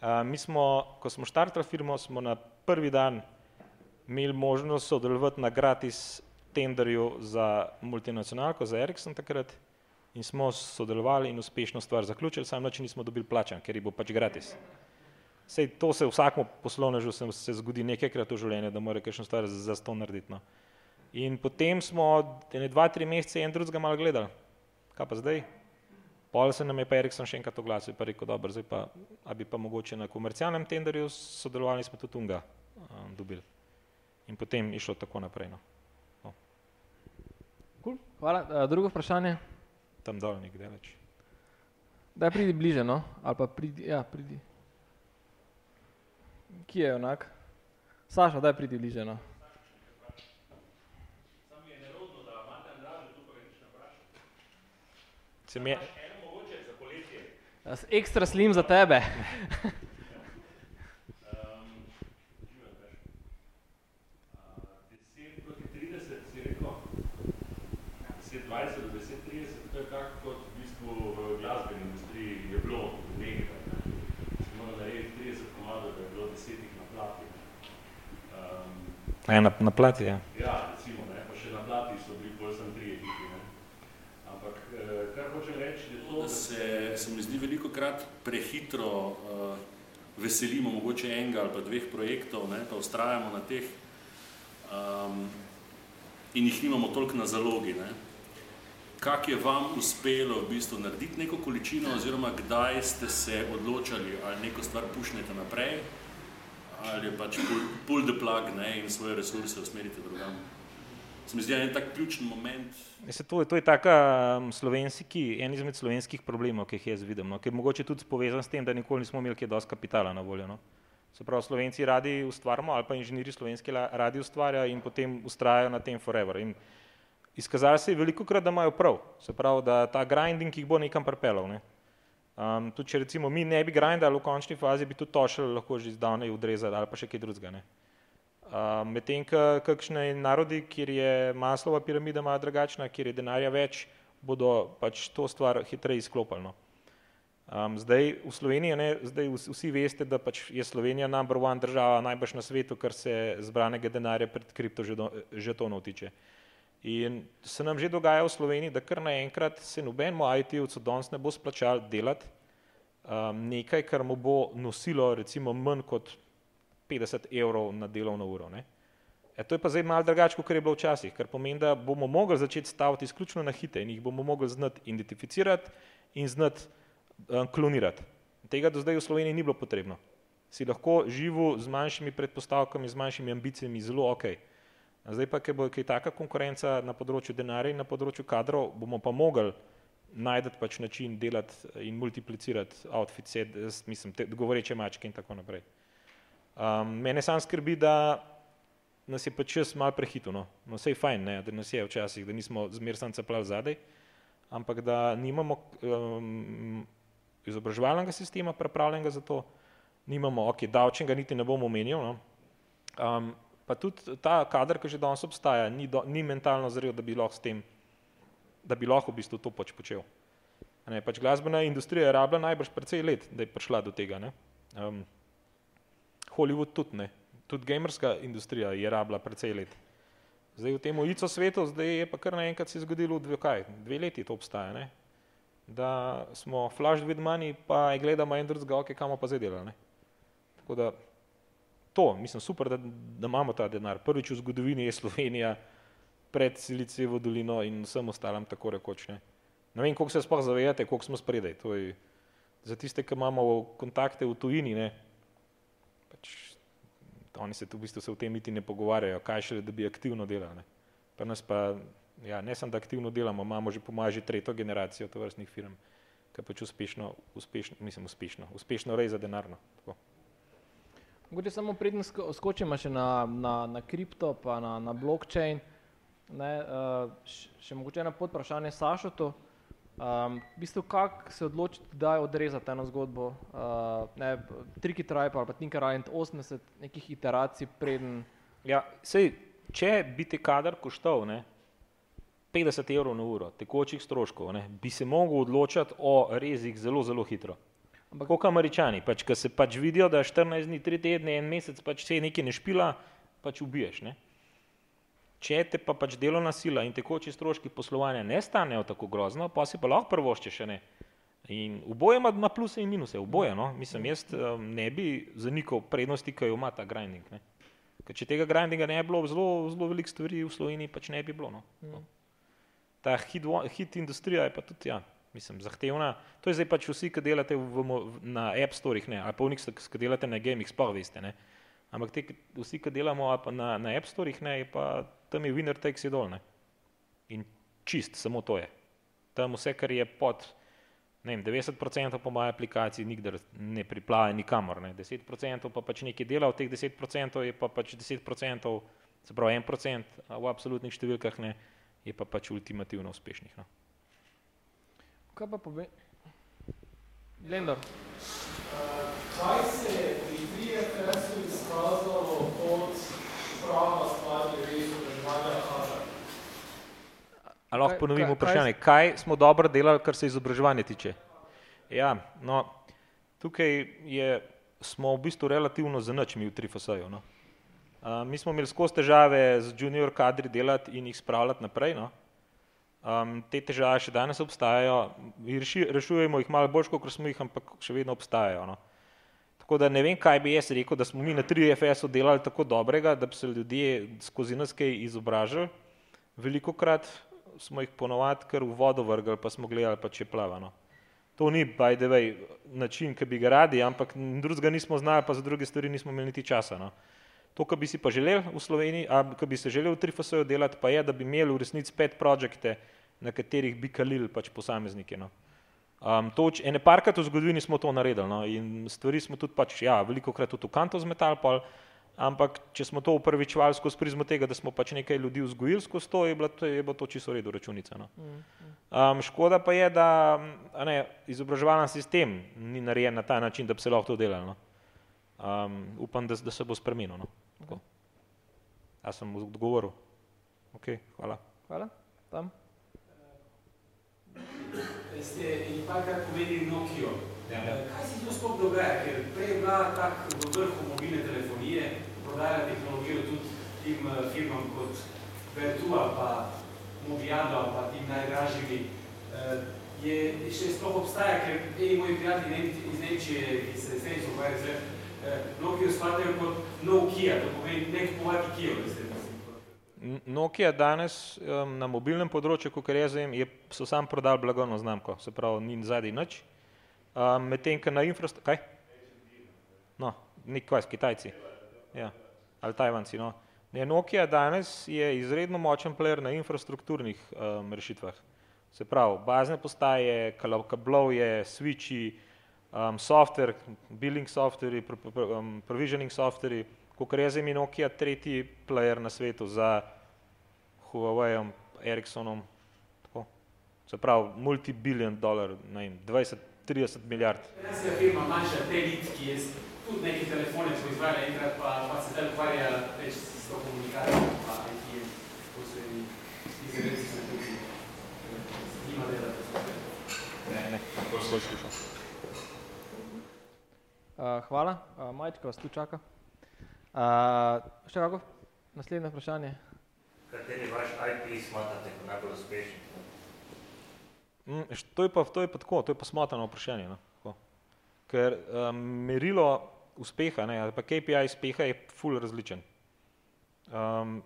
A, mi smo, ko smo štartali firmo, smo na prvi dan imeli možnost sodelovati na gratis tenderju za multinacionalko, za Ericsson takrat in smo sodelovali in uspešno stvar zaključili, sam način nismo dobili plačan, ker je bo pač gratis. Sej to se vsakmu poslovnežu se, se zgodi nekajkrat v življenju, da mora kakšno stvar za, za to narediti. No. In potem smo ene dva, tri mesece en drugega malo gledali. Kaj pa zdaj? Pol se nam je pa Ericsson še enkrat oglasil in pa rekel, dobro, zdaj pa, a bi pa mogoče na komercialnem tenderju sodelovali smo tudi unga um, dobili. In potem išlo tako naprej. No. Cool. Hvala. Uh, drugo vprašanje? Tam dol nekde več. Daj pridi bliže, no? Ali pa pridi, ja, pridi. Kje je onak? Saša, daj pridi bliže, no? Se mi je, Ekstra slim za tebe. Ja, na, na plati, ja. Ja, recimo, ne, pa še na plati so bili bolj sem tri ekipi, ne. Ampak, eh, kar hočem reči, je to, da se, se mi zdi veliko krat prehitro uh, veselimo mogoče enega ali pa dveh projektov, ne, pa ustrajamo na teh um, in jih nimamo toliko na zalogi, ne. Kak je vam uspelo v bistvu narediti neko količino oziroma kdaj ste se odločali ali neko stvar pušnete naprej, ali je pač pull, the plug ne, in svoje resurse usmerite drugam. Se mi zdi en tak ključen moment. Mislim, to, to je taka um, slovenski, en izmed slovenskih problemov, ki jih jaz vidim, no, ki je mogoče tudi povezan s tem, da nikoli nismo imeli kaj dosti kapitala na voljo. No. Se pravi, Slovenci radi ustvarjamo ali pa inženirji slovenski radi ustvarjajo in potem ustrajajo na tem forever. In izkazalo se je veliko krat, da imajo prav. Se pravi, da ta grinding jih bo nekam pripeljal. Ne. Um, tudi če recimo mi ne bi grindali v končni fazi, bi tudi tošel lahko že zdavnaj odrezali ali pa še kaj drugega. Um, Medtem, kakšne narodi, kjer je maslova piramida malo drugačna, kjer je denarja več, bodo pač to stvar hitreje izklopili. No. Um, zdaj v Sloveniji, ne, zdaj vsi veste, da pač je Slovenija number one država najbrž na svetu, kar se zbranega denarja pred kriptožetonov tiče. In se nam že dogaja v Sloveniji, da kar naenkrat se nobenemu IT-ovcu danes ne bo splačal delati um, nekaj, kar mu bo nosilo recimo manj kot 50 evrov na delovno uro. Ne? E, to je pa zdaj malo drugače, kot je bilo včasih, kar pomeni, da bomo mogli začeti staviti izključno na hite in jih bomo mogli znati identificirati in znati um, klonirati. Tega do zdaj v Sloveniji ni bilo potrebno. Si lahko živel z manjšimi predpostavkami, z manjšimi ambicijami zelo ok. Zdaj pa, ker bo kaj taka konkurenca na področju denarja in na področju kadrov, bomo pa mogli najti pač način delati in multiplicirati outfit set, mislim, te, govoreče mačke in tako naprej. Um, mene sam skrbi, da nas je pač čas mal prehito, no, no vse je fajn, ne, da nas je včasih, da nismo zmer sam ceplal zadaj, ampak da nimamo um, izobraževalnega sistema pripravljenega za to, nimamo, ok, davčnega niti ne bom omenil, no, um, pa tudi ta kader, ki že danes obstaja, ni, do, ni mentalno zrel, da bi lahko s tem, da bi lahko v bistvu to pač počel. Ne, pač glasbena industrija je rabila najbrž precej let, da je prišla do tega. Ne. Um, Hollywood tudi ne, tudi gamerska industrija je rabila precej let. Zdaj v tem ulico svetu, zdaj je pa kar naenkrat se zgodilo dve, kaj, dve leti to obstaja, ne. da smo flash with money, pa gledamo en drugega, ok, kamo pa zdaj delali. Tako da to, mislim, super, da, da imamo ta denar. Prvič v zgodovini je Slovenija pred Silicijevo dolino in vsem ostalim tako rekoč. Ne, ne vem, koliko se sploh zavedate, koliko smo spredaj. To je za tiste, ki imamo kontakte v tujini, ne, pač, oni se tu v bistvu se v tem niti ne pogovarjajo, kaj še, da bi aktivno delali. Pa nas pa, ja, ne samo, da aktivno delamo, imamo že pomaži tretjo generacijo tovrstnih firm, ki pač uspešno, uspešno, mislim, uspešno, uspešno rej za denarno. Tako. Mogoče samo predn skočimo še na, na, na kripto, pa na, na blockchain. Ne, uh, še mogoče ena podprašanje Sašotu. Um, v bistvu, kako se odločiti, kdaj odrezati eno zgodbo? Uh, ne, Triki Tribe ali pa Tinker Island 80 nekih iteracij preden. Ja, sej, če bi ti kadar koštal ne, 50 evrov na uro tekočih stroškov, ne, bi se mogel odločati o rezih zelo, zelo hitro. Ampak kot američani, pač, ki se pač vidijo, da 14 dni, 3 tedne, en mesec pač se nekaj ne špila, pač ubiješ. Ne? Če te pa pač delovna sila in tekoči stroški poslovanja ne stanejo tako grozno, pa si pa lahko prvošče še ne. In oboje ima, ima pluse in minuse, oboje. No? Mislim, jaz ne bi zanikal prednosti, ki jo ima ta grinding. Ne? Ker če tega grindinga ne bi bilo, zelo, zelo veliko stvari v Sloveniji pač ne bi bilo. No? Mm. Ta hit, hit industrija je pa tudi, ja, mislim, zahtevna. To je zdaj pač vsi, ki delate v, na App Storih, ne, ali pa v njih, ki delate na gaming, sploh veste. Ne. Ampak te, vsi, ki delamo na, na App Storih, ne, je pa tam je winner takes it all. Ne. In čist, samo to je. Tam vse, kar je pod vem, 90% po moje aplikaciji, nikdar ne priplava nikamor. Ne. 10% pa pač nekaj dela, od teh 10% je pa pač 10%, se pravi 1% v absolutnih številkah, ne, je pa pač ultimativno uspešnih. No. Kaj pa pove? Lendor. Kaj se je pri 3FS-u izkazalo kot prava stvar glede izobraževanja kadra? A lahko ponovim vprašanje, kaj smo dobro delali, kar se izobraževanja tiče? Ja, no, tukaj je, smo v bistvu relativno zanač mi v 3FS-ju. No. Uh, mi smo imeli skozi težave z junior kadri delati in jih spravljati naprej. No. Um, te težave še danes obstajajo, rešujemo jih malo bolj, kot smo jih, ampak še vedno obstajajo. No. Tako da ne vem, kaj bi jaz rekel, da smo mi na 3FS-u delali tako dobrega, da bi se ljudje skozi nas kaj izobražili. Veliko krat smo jih ponovadi kar v vodo vrgli, pa smo gledali, pa če plava. No. To ni, by the way, način, ki bi ga radi, ampak drugega nismo znali, pa za druge stvari nismo imeli niti časa. No. To, kar bi si pa želel v Sloveniji, a kar bi se želel v 3FS-u delati, pa je, da bi imeli v resnici pet projekte, na katerih bi kalili pač posameznike. No. Um, to, ene parkrat v zgodovini smo to naredili no, in stvari smo tudi pač, ja, veliko krat tudi v kanto zmetali, pol, ampak če smo to upravičevali skozi prizmo tega, da smo pač nekaj ljudi vzgojili skozi to, je bilo to, je bilo to čisto v redu računica. No. Um, škoda pa je, da ne, izobraževalni sistem ni narejen na ta način, da bi se lahko to delalo. No. Um, upam, da, da se bo spremenil. No. Jaz sem odgovoril. Okay, hvala. Hvala. Tam ste in parkrat povedali Nokio. Ja. Eh, kaj se to sploh dogaja? Ker prej je bila tak v vrhu mobilne telefonije, prodajala tehnologijo tudi tim eh, firmam kot Vertua pa Mobiado pa tim najdražjimi. Eh, je, še sploh obstaja, ker eni moji prijatelji iz Nemčije, ki se s tem ukvarjajo, Nokio smatrajo kot Nokia, to pomeni nek povati Kijo, veste. Nokia danes um, na mobilnem področju, kot jaz vem, je, so sam prodali blagovno znamko, se pravi, ni zadnji nič. Um, Medtem, ker na infrastrukturi, kaj? No, nek kaj, Kitajci. Ja, ali Tajvanci, no. Ne, Nokia danes je izredno močen player na infrastrukturnih um, rešitvah. Se pravi, bazne postaje, kablovje, switchi, um, software, billing software, um, provisioning software, kot jaz je Nokia tretji player na svetu za Huaweiom, Ericssonom, tako. Se pravi, multibillion dolar, ne vem, 20-30 milijard. Jaz sem firma manjša, Telit, ki je tudi neki telefone proizvajala enkrat, pa, pa se zdaj ukvarja več s to komunikacijo, pa IT, ko se izredci se tudi z njima delati. Ne, ne, to sem slišal. Uh, hvala, uh, Majčka vas tu čaka. Uh, še kako? Naslednje vprašanje kateri vaš IP smatrate kot najbolj uspešen? Mm, to, je pa, to je pa tako, to je pa smatrano vprašanje. No? Ker um, merilo uspeha, ne, ali pa KPI uspeha je ful različen. Um,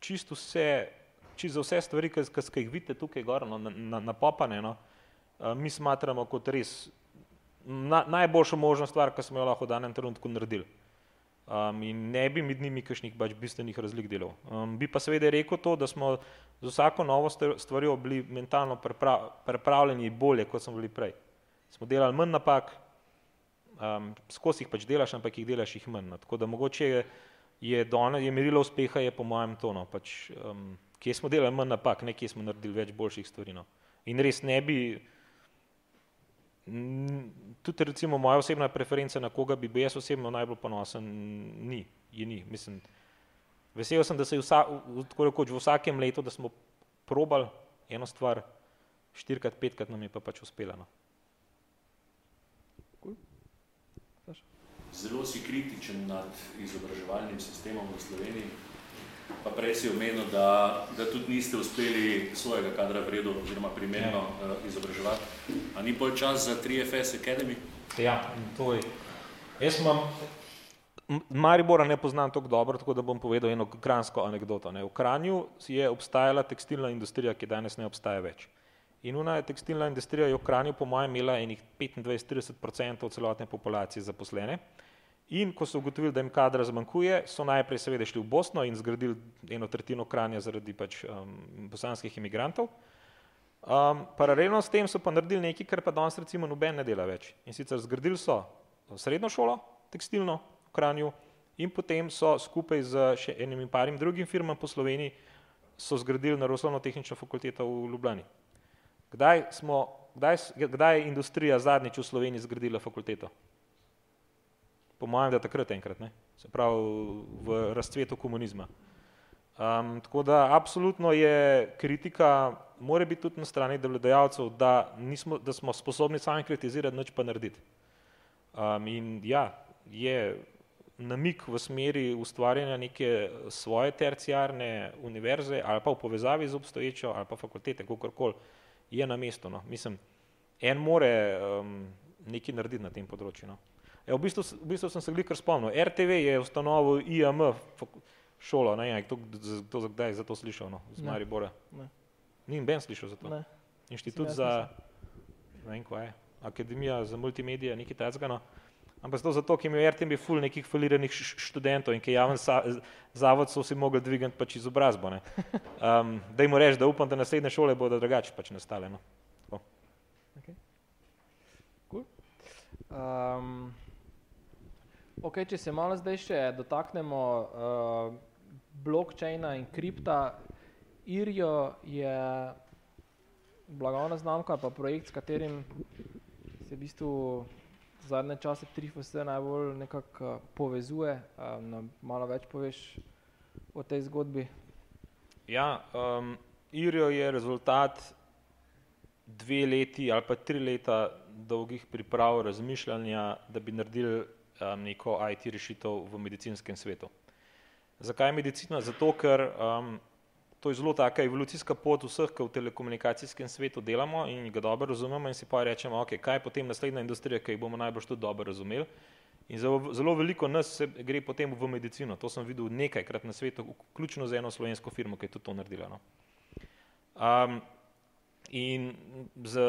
čisto vse, čisto za vse stvari, ki, jih vidite tukaj gor, no, na, na, napopane, no, uh, mi smatramo kot res na, najboljšo možno stvar, ki smo jo lahko v danem trenutku naredili um, in ne bi med njimi kakšnih pač bistvenih razlik delal. Um, bi pa seveda rekel to, da smo z vsako novo stvarjo bili mentalno pripravljeni bolje, kot smo bili prej. Smo delali manj napak, um, skozi jih pač delaš, ampak jih delaš jih manj. No. Tako da mogoče je, je, done, je merilo uspeha je po mojem tono, pač, um, kje smo delali manj napak, nekje smo naredili več boljših stvari. No. In res ne bi, tudi recimo moja osebna preferenca, na koga bi bil jaz osebno najbolj ponosen, ni, je ni. Mislim, vesel sem, da se je vsa, tako rekoč v vsakem letu, da smo probali eno stvar, štirikrat, petkrat nam je pa pač uspela. No. Zelo si kritičen nad izobraževalnim sistemom v Sloveniji. Pa prej si omenil, da, da tudi niste uspeli svojega kadra vredu oziroma primerno uh, izobraževati. A ni bolj čas za 3FS Academy? Ja, to je. Jaz imam, Maribora ne poznam tako dobro, tako da bom povedal eno kransko anegdoto. Ne. V Kranju je obstajala tekstilna industrija, ki danes ne obstaja več. In una je tekstilna industrija je v Kranju po mojem imela enih 25-30% celotne populacije zaposlene. In ko so ugotovili, da jim kadra zmanjkuje, so najprej seveda šli v Bosno in zgradili eno tretjino Kranja zaradi pač um, bosanskih imigrantov. Um, paralelno s tem so pa naredili nekaj, kar pa danes recimo noben ne dela več. In sicer zgradili so srednjo šolo, tekstilno v Kranju in potem so skupaj z še enim in parim drugim firmam po Sloveniji so zgradili naravoslovno tehnično fakulteto v Ljubljani. Kdaj smo kdaj, kdaj je industrija zadnjič v Sloveniji zgradila fakulteto? Po mojem, da takrat enkrat, ne? se pravi v razcvetu komunizma. Um, tako da absolutno je kritika, mora biti tudi na strani delodajalcev, da, nismo, da smo sposobni sami kritizirati, nič pa narediti. Um, in ja, je namik v smeri ustvarjanja neke svoje terciarne univerze ali pa v povezavi z obstoječo ali pa fakultete, kakorkoli, je na mestu. No. Mislim, en more um, nekaj narediti na tem področju. No. E, v, bistvu, v bistvu sem se glikar spomnil. RTV je ustanovil IAM šolo, ne vem, to, to, kdaj za to slišal, no, z Maribora. Ni ben slišal za to. Ne. Inštitut za, ne vem, kaj je, Akademija za multimedije, nekaj tajzga, no. Ampak to zato, ker je imel RTMB ful nekih faliranih študentov in ki javen zavod so vsi mogli dvigati pač izobrazbo. Ne. Um, da jim reči, da upam, da naslednje šole bodo drugače pač nastale. No. Okay. Cool. Um, ok, če se malo zdaj še dotaknemo uh, blockchaina in kripta, Irjo je blagovna znamka pa projekt, s katerim se v bistvu zadnje čase Trifos najbolj nekako eh, povezuje, um, malo več poveš o tej zgodbi? Ja, um, Irjo je rezultat dve leti ali pa tri leta dolgih priprav razmišljanja, da bi naredili um, neko IT rešitev v medicinskem svetu. Zakaj medicina? Zato, ker um, to je zelo taka evolucijska pot vseh, ki v telekomunikacijskem svetu delamo in ga dobro razumemo in si pa rečemo, ok, kaj je potem naslednja industrija, ki jih bomo najbolj tudi dobro razumeli. In zelo, zelo veliko nas se gre potem v medicino. To sem videl nekajkrat na svetu, vključno z eno slovensko firmo, ki je tudi to naredila. No. Um, in z,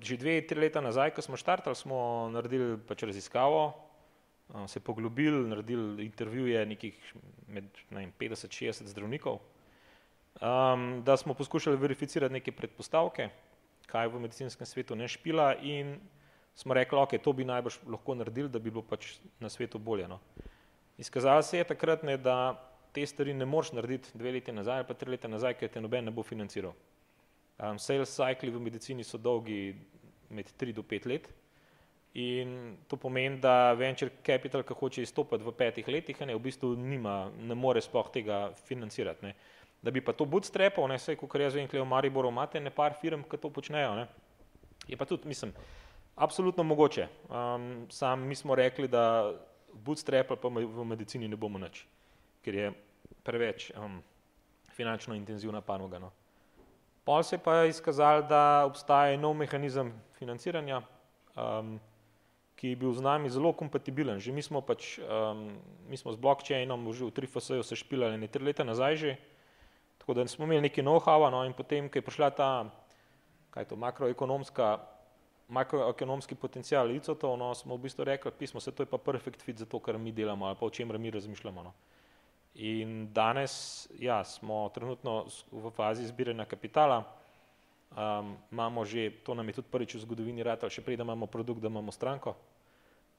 že dve, tri leta nazaj, ko smo štartali, smo naredili pač raziskavo, um, se poglobili, naredili intervjuje nekih med 50-60 zdravnikov, um, da smo poskušali verificirati neke predpostavke, kaj v medicinskem svetu ne špila in smo rekli, ok, to bi najbrž lahko naredili, da bi bilo pač na svetu bolje. No. Izkazalo se je takrat, ne, da te stvari ne moreš narediti dve leti nazaj ali pa tri leta nazaj, ker te noben ne bo financiral. Um, sales cycli v medicini so dolgi med tri do pet let in to pomeni, da venture capital, ki hoče izstopati v petih letih, ne, v bistvu nima, ne more sploh tega financirati. Ne da bi pa to bootstrapal, ne, vse, kot jaz vem, v Mariboru imate ne par firm, ki to počnejo, ne. je pa tudi, mislim, absolutno mogoče. Um, sam mi smo rekli, da bootstrap pa v medicini ne bomo nič, ker je preveč um, finančno intenzivna panoga. No. Pol se pa je izkazal, da obstaja nov mehanizem financiranja, um, ki je bil z nami zelo kompatibilen. Že mi smo pač, um, mi smo z blockchainom že v 3FS-ju se špilali ne tri leta nazaj že, Tako da smo imeli neki know-how, no, in potem, ko je prišla ta, kaj je to, makroekonomska, makroekonomski potencial ICO-tov, no, smo v bistvu rekli, pismo se, to je pa perfect fit za to, kar mi delamo ali pa o čem mi razmišljamo. No. In danes, ja, smo trenutno v fazi zbiranja kapitala, um, imamo že, to nam je tudi prvič v zgodovini rad, ali še prej, da imamo produkt, da imamo stranko,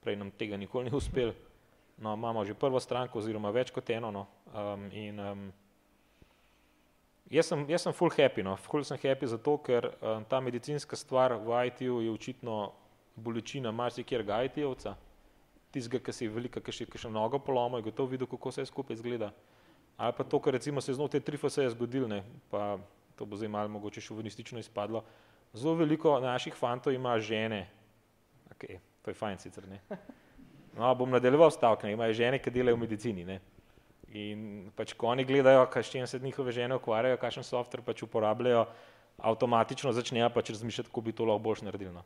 prej nam tega nikoli ni uspel, no, imamo že prvo stranko oziroma več kot eno, no, um, in um, Jaz sem, jaz sem full happy, no. full sem happy zato, ker um, ta medicinska stvar v IT-ju je očitno bolečina marsikjerga IT-jevca, tistega, ki si velika, ki še, mnogo poloma, je gotovo videl, kako se je skupaj izgleda. Ali pa to, kar recimo se je znotraj trifa se je zgodil, ne, pa to bo zdaj malo mogoče šovinistično izpadlo, zelo veliko naših fantov ima žene, ok, to je fajn sicer, ne. No, bom nadaljeval stavk, ne, imajo žene, ki delajo v medicini, ne. In pač, ko oni gledajo, čim se njihove žene ukvarjajo, kakšen softver pač uporabljajo, avtomatično začnejo pač razmišljati, kako bi to lahko boljš naredili. No.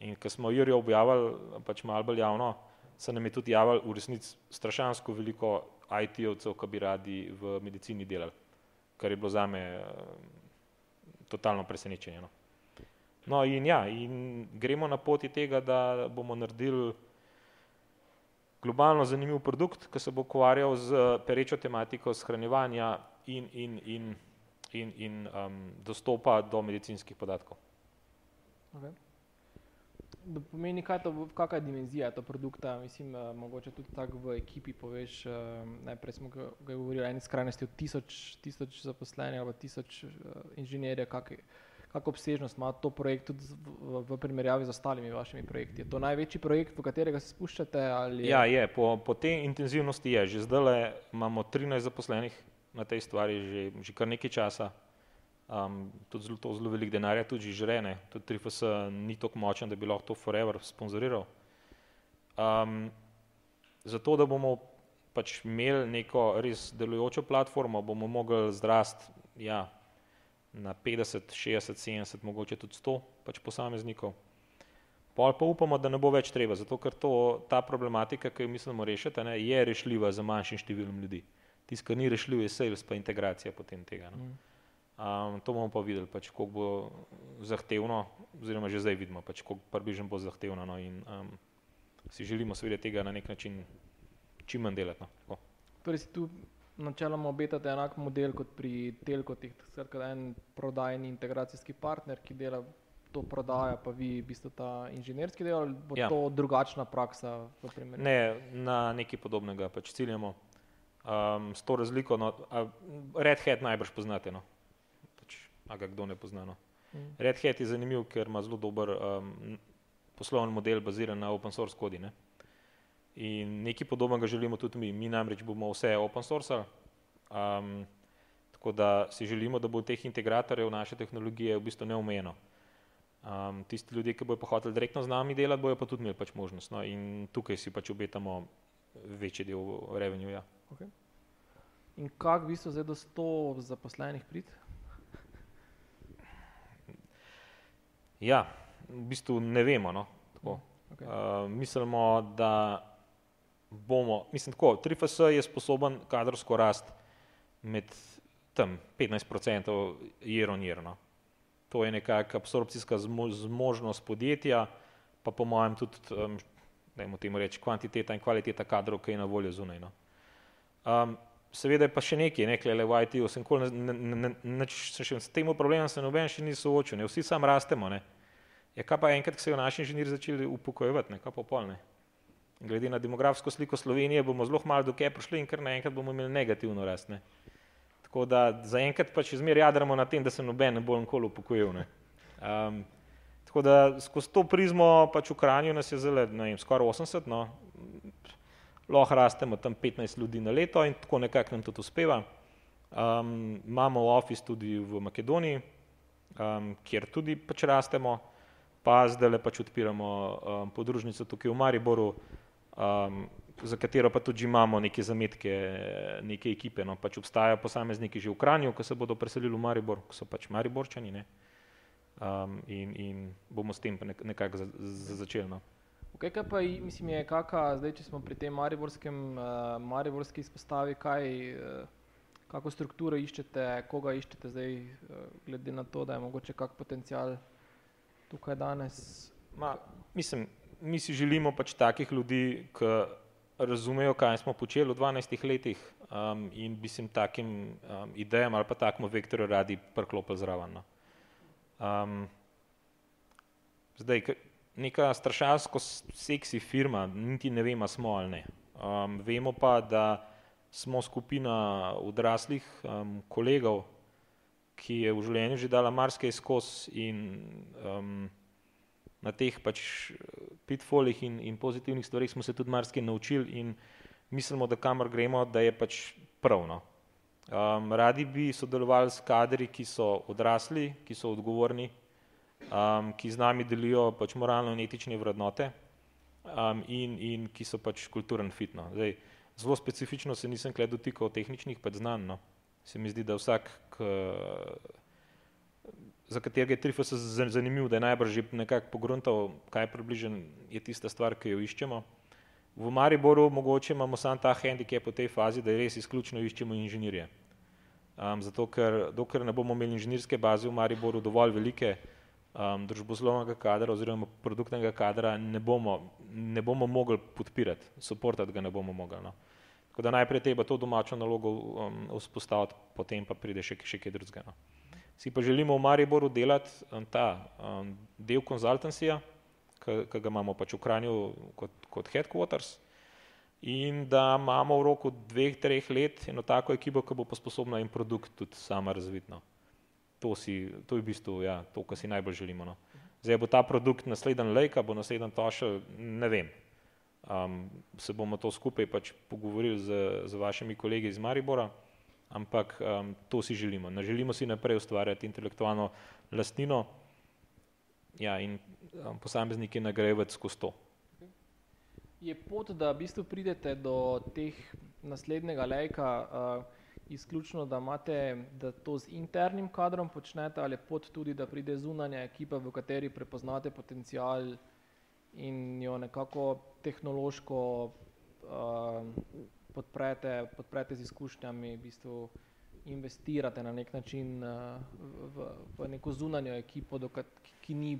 In ko smo Jurijo objavili, pač malo bolj javno, se nam je tudi javil v resnici strašansko veliko IT-ovcev, ki bi radi v medicini delali, kar je bilo za me uh, totalno presenečenje. No. no in ja, in gremo na poti tega, da bomo naredili globalno zanimiv produkt, ki se bo ukvarjal z perečo tematiko shranjevanja in, in, in, in, in um, dostopa do medicinskih podatkov. Okay. Da pomeni, kaj to, kakva je dimenzija to produkta, mislim, uh, mogoče tudi tako v ekipi poveš, uh, najprej smo ga govorili o eni skrajnosti od tisoč, tisoč zaposlenih ali tisoč uh, inženirjev, kako obsežnost ima to projekt tudi v, v primerjavi z ostalimi vašimi projekti? Je to največji projekt, v katerega se spuščate? Je... Ja, je. Po, po tej intenzivnosti je. Že zdaj imamo 13 zaposlenih na tej stvari že, že kar nekaj časa. Um, tudi zelo, zelo veliko denarja, tudi že žrene. Tudi 3FS ni tako močen, da bi lahko to forever sponzoriral. Um, zato, da bomo pač imeli neko res delujočo platformo, bomo mogli zrast ja, na 50, 60, 70, mogoče tudi 100 pač posameznikov. Pol pa upamo, da ne bo več treba, zato ker to, ta problematika, ki jo mislimo rešiti, ne, je rešljiva za manjšim številom ljudi. Tisto, kar ni rešljivo, je sales pa integracija potem tega. No. Um, to bomo pa videli, pač, koliko bo zahtevno, oziroma že zdaj vidimo, pač, koliko približno bo zahtevno. No, in, um, si želimo seveda tega na nek način čim manj delati. No. Torej si tu načeloma obetate enak model kot pri Telkotih, skratka en prodajni integracijski partner, ki dela to prodaja, pa vi v bistvu ta inženirski del, ali bo ja. to drugačna praksa? Ne, na nekaj podobnega pač ciljamo. Um, s to razliko, no, Red Hat najbrž poznate, no. A ga kdo ne pozna. No. Mm. Red Hat je zanimiv, ker ima zelo dober um, poslovni model baziran na open source kodi. Ne? In nekaj podobnega želimo tudi mi. Mi namreč bomo vse open source, um, tako da si želimo, da bo teh integratorjev naše tehnologije v bistvu neomejeno. Um, tisti ljudje, ki bojo pa hoteli direktno z nami delati, bojo pa tudi imeli pač možnost. No? In tukaj si pač obetamo večji del revenue. Ja. Okay. In kako v bistvu zdaj do 100 zaposlenih prid? Ja, v bistvu ne vemo. No, okay. uh, mislimo, da bomo, mislim, tako, 3FS je sposoben kadrovsko rast med tam 15% year on year. No. To je nekakšna absorpcijska zmožnost podjetja, pa po mojem tudi, um, dajmo temu reči, kvantiteta in kvaliteta kadrov, ki je na voljo zunaj. No. Um, seveda je pa še nekaj, nekaj le v IT-u, sem, ne, ne, ne, sem še s tem problemom se noben še ni soočil, ne, vsi sam rastemo. Ne. Ja, kaj pa enkrat, ko se je naši inženirji začeli upokojevati, kaj pa polne? Glede na demografsko sliko Slovenije bomo zelo malo do kje prišli in kar naenkrat bomo imeli negativno rast. Ne? Tako da zaenkrat pač izmer jadramo na tem, da se noben ne bo nikoli upokojil. Um, tako da skozi to prizmo pač v Kranju nas je zelo, ne vem, skoraj 80, no, lahko rastemo tam 15 ljudi na leto in tako nekako nam tudi uspeva. Um, imamo office tudi v Makedoniji, um, kjer tudi pač rastemo pa zdaj le pač odpiramo um, podružnico tukaj v Mariboru, um, za katero pa tudi imamo neke zametke, neke ekipe. No, pač obstajajo posamezniki že v Kranju, ki se bodo preselili v Maribor, ki so pač Mariborčani ne? Um, in, in bomo s tem nekako za, za začeli. No. Okay, kaj pa mislim je, kaka, zdaj, če smo pri tem mariborskem, uh, mariborski izpostavi, kaj, uh, kako strukturo iščete, koga iščete zdaj, uh, glede na to, da je mogoče kak potencial tukaj danes? Ma, mislim, mi si želimo pač takih ljudi, ki razumejo, kaj smo počeli v 12 letih um, in bi se takim um, idejam ali pa takmu vektorju radi prklopili zraven. No. Um, zdaj, neka strašansko seksi firma, niti ne vemo, smo ali ne. Um, vemo pa, da smo skupina odraslih um, kolegov, ki je v življenju že dala marsikaj skozi in um, na teh pač pitfolih in, in pozitivnih stvarih smo se tudi marsikaj naučili in mislimo, da kamor gremo, da je pač pravno. Um, radi bi sodelovali s kadri, ki so odrasli, ki so odgovorni, um, ki z nami delijo pač moralno in etične vrednote um, in, in ki so pač kulturen fitno. Zdaj, zelo specifično se nisem kle dotikal tehničnih pač znanj, no se mi zdi, da vsak, k, za katerega je Trifos zanimiv, da je najbrž že nekako pogruntal, kaj približen je tista stvar, ki jo iščemo. V Mariboru mogoče imamo sam ta handicap v tej fazi, da res izključno iščemo inženirje. Um, zato, ker dokler ne bomo imeli inženirske baze v Mariboru dovolj velike, um, družboslovnega kadra oziroma produktnega kadra ne bomo, ne bomo mogli podpirati, suportati ga ne bomo mogli. No. Tako da najprej treba to domačo nalogo um, vzpostaviti, potem pa pride še, še kaj drugega. No. Si pa želimo v Mariboru delati um, ta um, del konzultancija, ki ga imamo pač v Kranju kot, kot headquarters in da imamo v roku dveh, treh let eno tako ekipo, ki bo pa sposobna in produkt tudi sama razvitno. to, si, to je v bistvu ja, to, kar si najbolj želimo. No. Zdaj bo ta produkt naslednji lejka, bo naslednji tošel, ne vem. Um, se bomo to skupaj pač pogovorili z, z vašimi kolegi iz Maribora, ampak um, to si želimo. Ne želimo si naprej ustvarjati intelektualno lastnino ja, in um, posamezniki nagrajevati skozi to. Je pot, da v bistvu pridete do teh naslednjega lejka, uh, izključno, da imate, da to z internim kadrom počnete, ali pot tudi, da pride zunanja ekipa, v kateri prepoznate potencial in jo nekako tehnološko uh, podprete, podprete z izkušnjami, v bistvu investirate na nek način uh, v, v neko zunanjo ekipo, dokat, ki, ki ni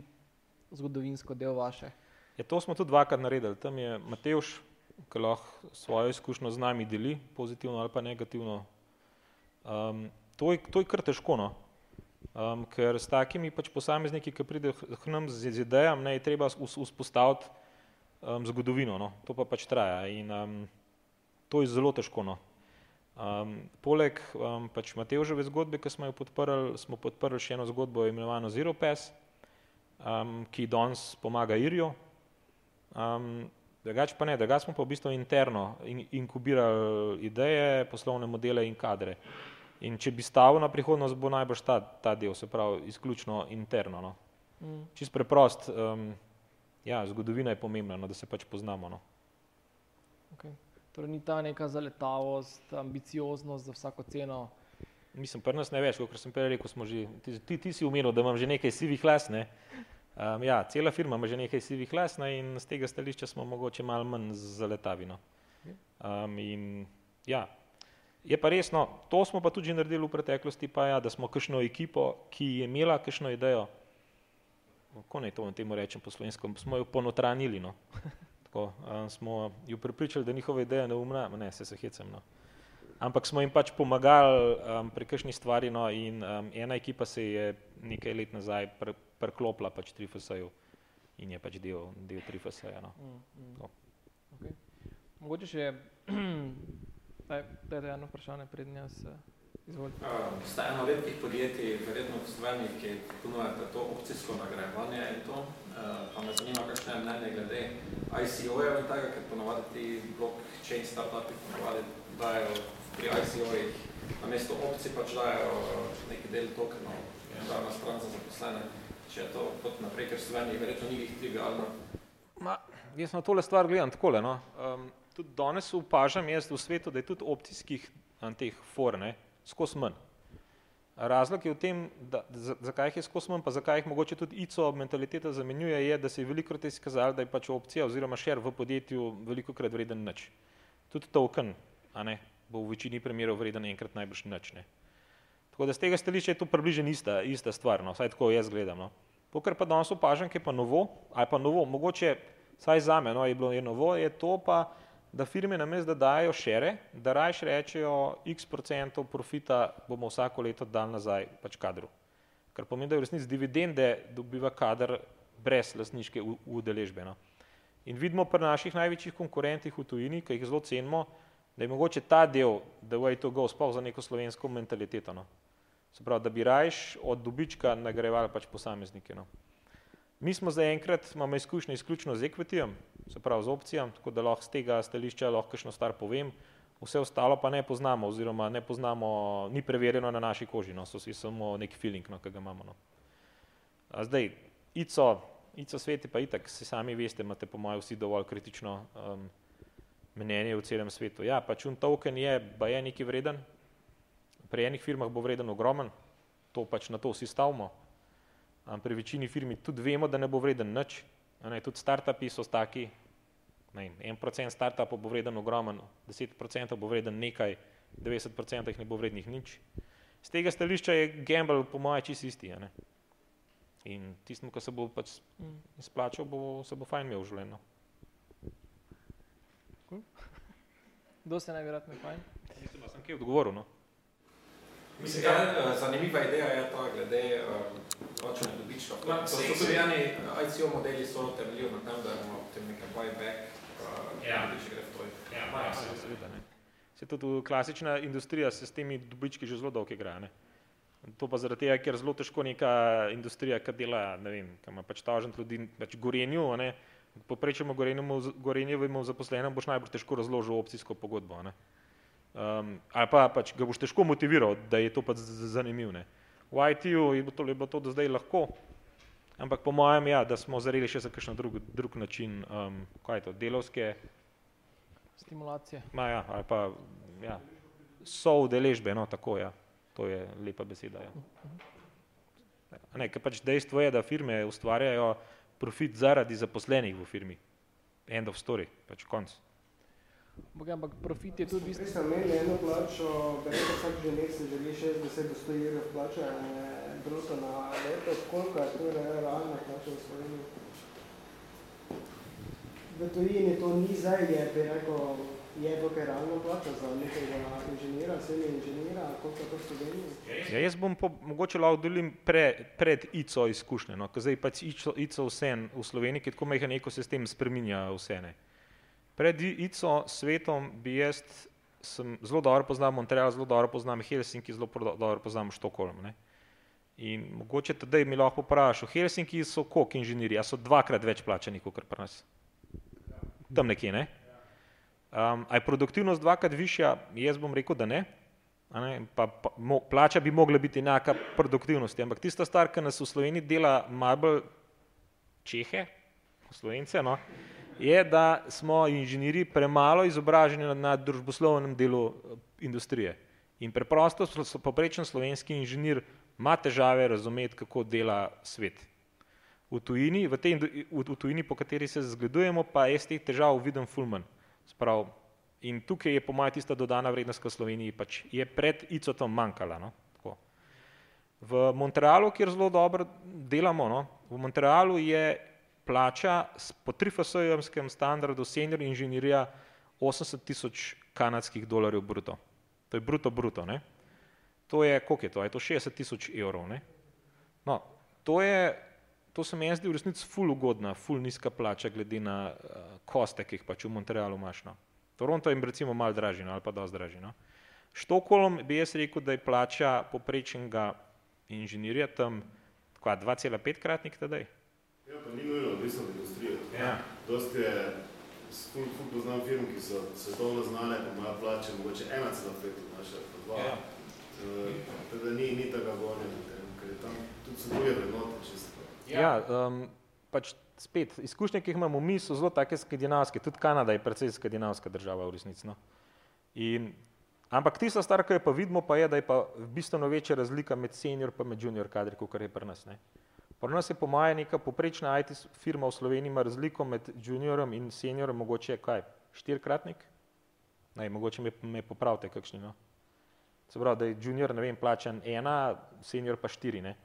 zgodovinsko del vaše. Ja, to smo tudi dvakrat naredili. Tam je Mateuš, ki lahko svojo izkušnjo z nami deli, pozitivno ali pa negativno, Um, to, je, to je kar težko, no? Um, ker s takimi pač posamezniki, ki pridejo k nam z, z idejami, je treba vzpostaviti um, zgodovino, no? to pa pač traja in um, to je zelo težko. No? Um, poleg um, pač Matevževe zgodbe, ki smo jo podprli, smo podprli še eno zgodbo imenovano Zero Pass, um, ki danes pomaga Irju. Um, drugače pa ne, drugače smo pa v bistvu interno in, inkubirali ideje, poslovne modele in kadre. In če bi stavil na prihodnost, bo najbrž ta, ta del, se pravi, izključno interno. No. Mm. Čist preprost, um, ja, zgodovina je pomembna, no, da se pač poznamo. No. Okay. Torej, ni ta neka zaletavost, ambicioznost za vsako ceno. Mislim, pri nas ne več, kot sem prej rekel, smo že, ti, ti, ti si umenil, da imam že nekaj sivih las. Ne? Um, ja, cela firma ima že nekaj sivih las ne? in z tega stališča smo mogoče malo manj zaletavino. Um, in ja, Je pa resno, to smo pa tudi naredili v preteklosti, pa ja, da smo kakšno ekipo, ki je imela kakšno idejo, kako naj to temu rečem po slovenskem, smo jo ponotranili. No. Tako, um, smo jo pripričali, da njihova ideja ne umna, ne, se se hecem. No. Ampak smo jim pač pomagali um, pri kakšni stvari no, in um, ena ekipa se je nekaj let nazaj pr preklopila pač Trifasaju in je pač del, del Trifasaja. No. Mm, mm. Okay. Mogoče še Daj, daj, daj eno vprašanje prednje jaz eh, izvolite. Uh, sta eno redkih podjetij, verjetno v Sloveniji, ki ponujate to opcijsko nagrajevanje in to, uh, pa me zanima, kakšne je mnenje glede ICO-jev in tega, ker ponovadi ti blockchain startupi ponovadi dajo pri ICO-jih na mesto opcij pač dajo neki del tokenov, dajo na stran za zaposlene, če je to pot naprej, ker Sloveniji verjetno ni jih trivialno. Ma, jaz na tole stvar gledam takole, no. Um, tudi danes upažam jaz v svetu, da je tudi opcijskih teh for, ne, skos manj. Razlog je v tem, da, zakaj jih je skos manj, pa zakaj jih mogoče tudi ICO mentaliteta zamenjuje, je, da se je veliko krat izkazalo, da je pač opcija oziroma šer v podjetju veliko krat vreden nič. Tudi token, ne, bo v večini primerov vreden enkrat najbrž nič, ne. Tako da z tega stališča je to približen ista, ista stvar, no, vsaj tako jaz gledam, no. Pokar pa danes opažam, ki je pa novo, ali pa novo, mogoče, saj zame, no, je bilo je novo, je to pa, da firme namest, da dajo šere, da rajš rečejo x procentov profita bomo vsako leto dal nazaj pač kadru. Kar pomeni, da v resnici dividende dobiva kader brez lasniške udeležbe. No. In vidimo pri naših največjih konkurentih v tujini, ki jih zelo cenimo, da je mogoče ta del, the way to go, sploh za neko slovensko mentaliteto. No. Se pravi, da bi rajš od dobička nagrajevali pač posameznike. No. Mi smo zaenkrat, imamo izkušnje izključno z ekvitijem, se pravi z opcijami, tako da lahko z tega stališča lahko kakšno stvar povem, vse ostalo pa ne poznamo oziroma ne poznamo, ni preverjeno na naši koži, no, so si samo neki feeling, no, ki ga imamo. No. A zdaj, ICO, ICO sveti pa itak, se sami veste, imate po mojem vsi dovolj kritično um, mnenje v celem svetu. Ja, pač un token je, ba je neki vreden, pri enih firmah bo vreden ogromen, to pač na to vsi stavimo, pri večini firmi tudi vemo, da ne bo vreden nič. Ne, tudi startupi so taki, ne, en procent startupov bo vreden ogromen, deset procentov bo vreden nekaj, devetdeset procentov jih ne bo vrednih nič. Z tega stališča je gamble po moje čisto isti. In tistim, ko se bo pač izplačal, bo, se bo fajn imel v življenju. Kdo se najverjetno fajn? Mislim, da sem kaj odgovoril. No. Mislim, da ja, zanimiva ideja je ta glede plačanja um, dobička. To so tudi eni ICO modeli so temeljijo na tem, da imamo potem nekaj buyback, uh, ja. dobiček gre v to. Ja, ja, seveda, ne. Se tudi klasična industrija se s temi dobički že zelo dolgo igra, ne. To pa zaradi tega, ker zelo težko neka industrija, ki dela, ne vem, ki ima pač tažen ljudi, pač gorenju, ne, poprečemo gorenjevemu zaposlenem, boš najbolj težko razložil opcijsko pogodbo, ne. Um, ali pa pač ga boš težko motiviral, da je to pač zanimiv, ne. V IT-ju je bilo to, je bilo to do zdaj lahko, ampak po mojem, ja, da smo zarili še za kakšen drug, drug način, um, kaj je to, delovske stimulacije. Ma ja, ali pa, ja, so udeležbe, no, tako, ja, to je lepa beseda, ja. Ne, ker pač dejstvo je, da firme ustvarjajo profit zaradi zaposlenih v firmi. End of story, pač konc. Bogaj, ampak profit je tudi. Prej imeli eno plačo, berete vsak ženek se želi 60 do 100 evrov plača bruto na leto, koliko je to realna plača v Sloveniji? V tujini to ni zdaj, je bi rekel, je dokaj realna plača za nekega inženira, srednje inženira, koliko je to v Sloveniji? Ja, jaz bom po, mogoče lahko delim pre, pred ICO izkušnje, no, ker zdaj pač ICO, ICO vse v Sloveniji, ki tako majhen ekosistem spreminja vse, ne. Pred ICO svetom bi jaz, sem zelo dobro poznam Montreal, zelo dobro poznam Helsinki, zelo dobro poznam Štokholm. Ne? In mogoče tedaj mi lahko vprašal, Helsinki so koliko inženirji, a so dvakrat več plačani, kot pri nas? Tam nekje, ne? Um, a je produktivnost dvakrat višja? Jaz bom rekel, da ne. Ne? Pa, pa, mo, plača bi mogla biti enaka produktivnosti, ampak tista stvar, ki nas v Sloveniji dela malo bolj Čehe, Slovence, no, je, da smo inženirji premalo izobraženi na, družboslovnem delu eh, industrije. In preprosto so poprečen slovenski inženir ima težave razumeti, kako dela svet. V tujini, v, tej, v, v tujini, po kateri se zgledujemo, pa je z teh težav viden fulman. Sprav, in tukaj je po mojem tista dodana vrednost, ki v Sloveniji pač je pred ICO-tom manjkala. No? Tako. V Montrealu, kjer zelo dobro delamo, no? v Montrealu je plača po trifasojemskem standardu senior inženirija 80 tisoč kanadskih dolarjev bruto. To je bruto bruto, ne? To je, koliko je to? Je to 60 tisoč evrov, ne? No, to je, to se meni zdi v resnici ful ugodna, ful nizka plača glede na uh, koste, ki jih pač v Montrealu imaš, no. Toronto je recimo malo dražji, no, ali pa dosti dražji, no. Štokholm bi jaz rekel, da je plača poprečnega inženirja tam 2,5 kratnik tedaj. Ja, pa ni nujno odvisno od industrije. Ja. Dosti je, ful, ful poznam firm, ki so svetovno znane, pa imajo plače mogoče 1,5 od naše, pa 2. Ja. Uh, teda ni, ni tega gonja, ker je tam tudi so druge vrednote čisto. Ja, ja um, pač spet, izkušnje, ki jih imamo mi, so zelo take skandinavske, tudi Kanada je precej skandinavska država v resnici. No? In, ampak tista stvar, ki jo pa vidimo, pa je, da je pa bistveno večja razlika med senior pa med junior kadri, kot je pri nas. Ne? Pri nas je po moje neka poprečna IT firma v Sloveniji ima razliko med juniorom in seniorom, mogoče kaj, štirikratnik? Naj, mogoče me, me popravite kakšni, no. Se pravi, da je junior, ne vem, plačan ena, senior pa štiri, ne.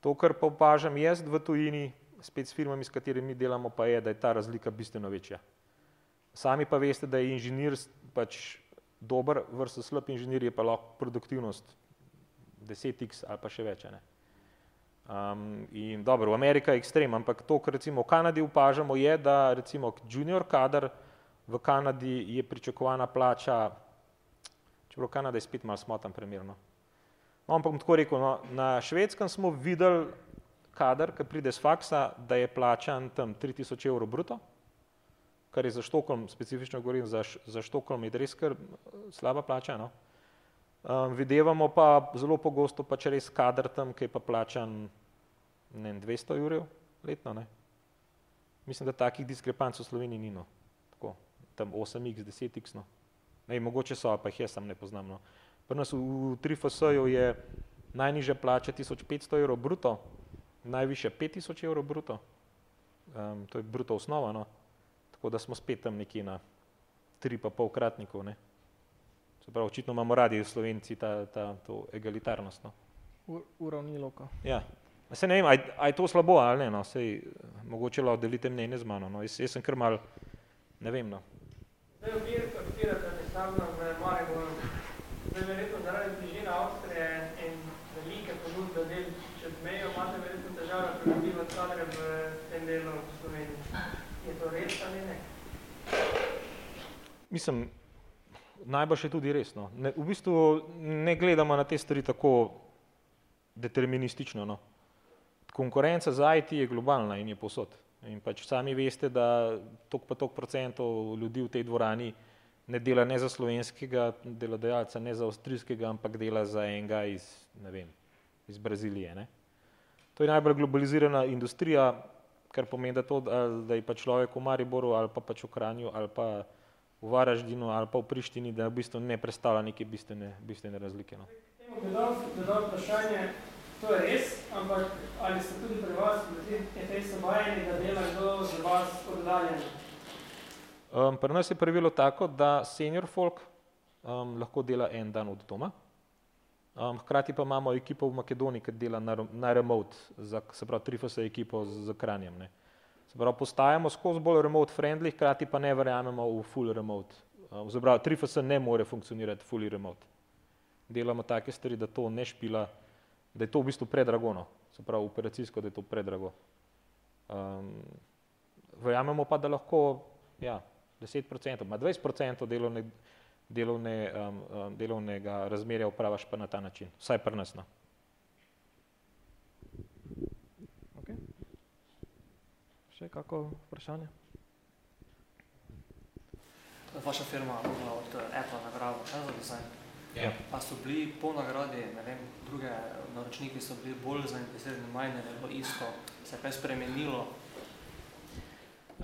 To, kar pa opažam jaz v tujini, spet s firmami, s katerimi delamo, pa je, da je ta razlika bistveno večja. Sami pa veste, da je inženir pač dober versus slab inženir, je pa lahko produktivnost 10x ali pa še več, ne. Um, in dobro, Amerika je ekstrem, ampak to, kar recimo v Kanadi upažamo, je, da recimo junior kader v Kanadi je pričakovana plača, čeprav Kanada je spet malo smotan primerno. No, ampak bom tako rekel, no, na švedskem smo videli kader, ki pride z faksa, da je plačan tam 3000 evrov bruto, kar je za Štokholm, specifično govorim, za, za Štokholm je res kar slaba plača, no. Um, videvamo pa zelo pogosto pač res kader tam, ki je pa plačan ne, 200 ur letno. Ne. Mislim, da takih diskrepanc v Sloveniji ni. No. Tako, tam 8x, 10x. No. Ne, mogoče so, pa jih jaz sam ne poznam. No. Pri nas v, v 3FS-ju je najnižja plača 1500 evrov bruto, najviše 5000 evrov bruto. Um, to je bruto osnova. No. Tako da smo spet tam nekje na 3,5 kratnikov. Ne. Se pravi, očitno imamo radi Slovenci ta, ta, to egalitarnost. No. Uravnilovka. Ja. Se ne vem, aj, aj to slabo ali ne, no, sej, mogoče lahko delite mnenje z mano, no, jaz, jaz sem kar mal, ne vem, no. Zdaj, odpirate pisarno v Mariboru, zdaj verjetno zaradi bližine Avstrije in velike ponudbe del čez mejo, imate verjetno težave pridobivati kadre v tem delu Sloveniji. Je to res ali ne? Mislim, najbrž je tudi res, no. Ne, v bistvu ne gledamo na te stvari tako deterministično. No. Konkurenca za IT je globalna in je posod. In pač sami veste, da tok pa tok procentov ljudi v tej dvorani ne dela ne za slovenskega delodajalca, ne za avstrijskega, ampak dela za enega iz, ne vem, iz Brazilije. Ne. To je najbolj globalizirana industrija, kar pomeni, da, to, da je pa človek v Mariboru ali pa pač v Kranju ali pa v Varaždinu ali pa v Prištini, da v bistvu ne predstavlja neke bistvene, bistvene razlike. No. Dodal vprašanje, to je res, ampak ali ste tudi pri vas, pri tej sobajeni, da dela kdo za vas oddaljen? Um, pri nas je pravilo tako, da senior folk um, lahko dela en dan od doma, Um, hkrati pa imamo ekipo v Makedoniji, ki dela na, na remote, za, se pravi, trifose ekipo z, z kranjem. Ne. Se pravi, postajamo skozi bolj remote friendly, hkrati pa ne verjamemo v full remote. Um, se pravi, trifose ne more funkcionirati fully remote. Delamo take stvari, da to ne špila, da je to v bistvu predragono, se pravi, operacijsko, da je to predrago. Um, verjamemo pa, da lahko ja, 10%, ma 20% delovne delovne, um, delovnega razmerja upravaš pa na ta način, vsaj pri nas. No. Okay. Še kako vprašanje? Vaša firma je bila od Apple nagrada za design. Ja. Pa so bili po nagradi, ne vem, druge naročniki so bili bolj zainteresirani, manj je bilo isto, se je kaj spremenilo?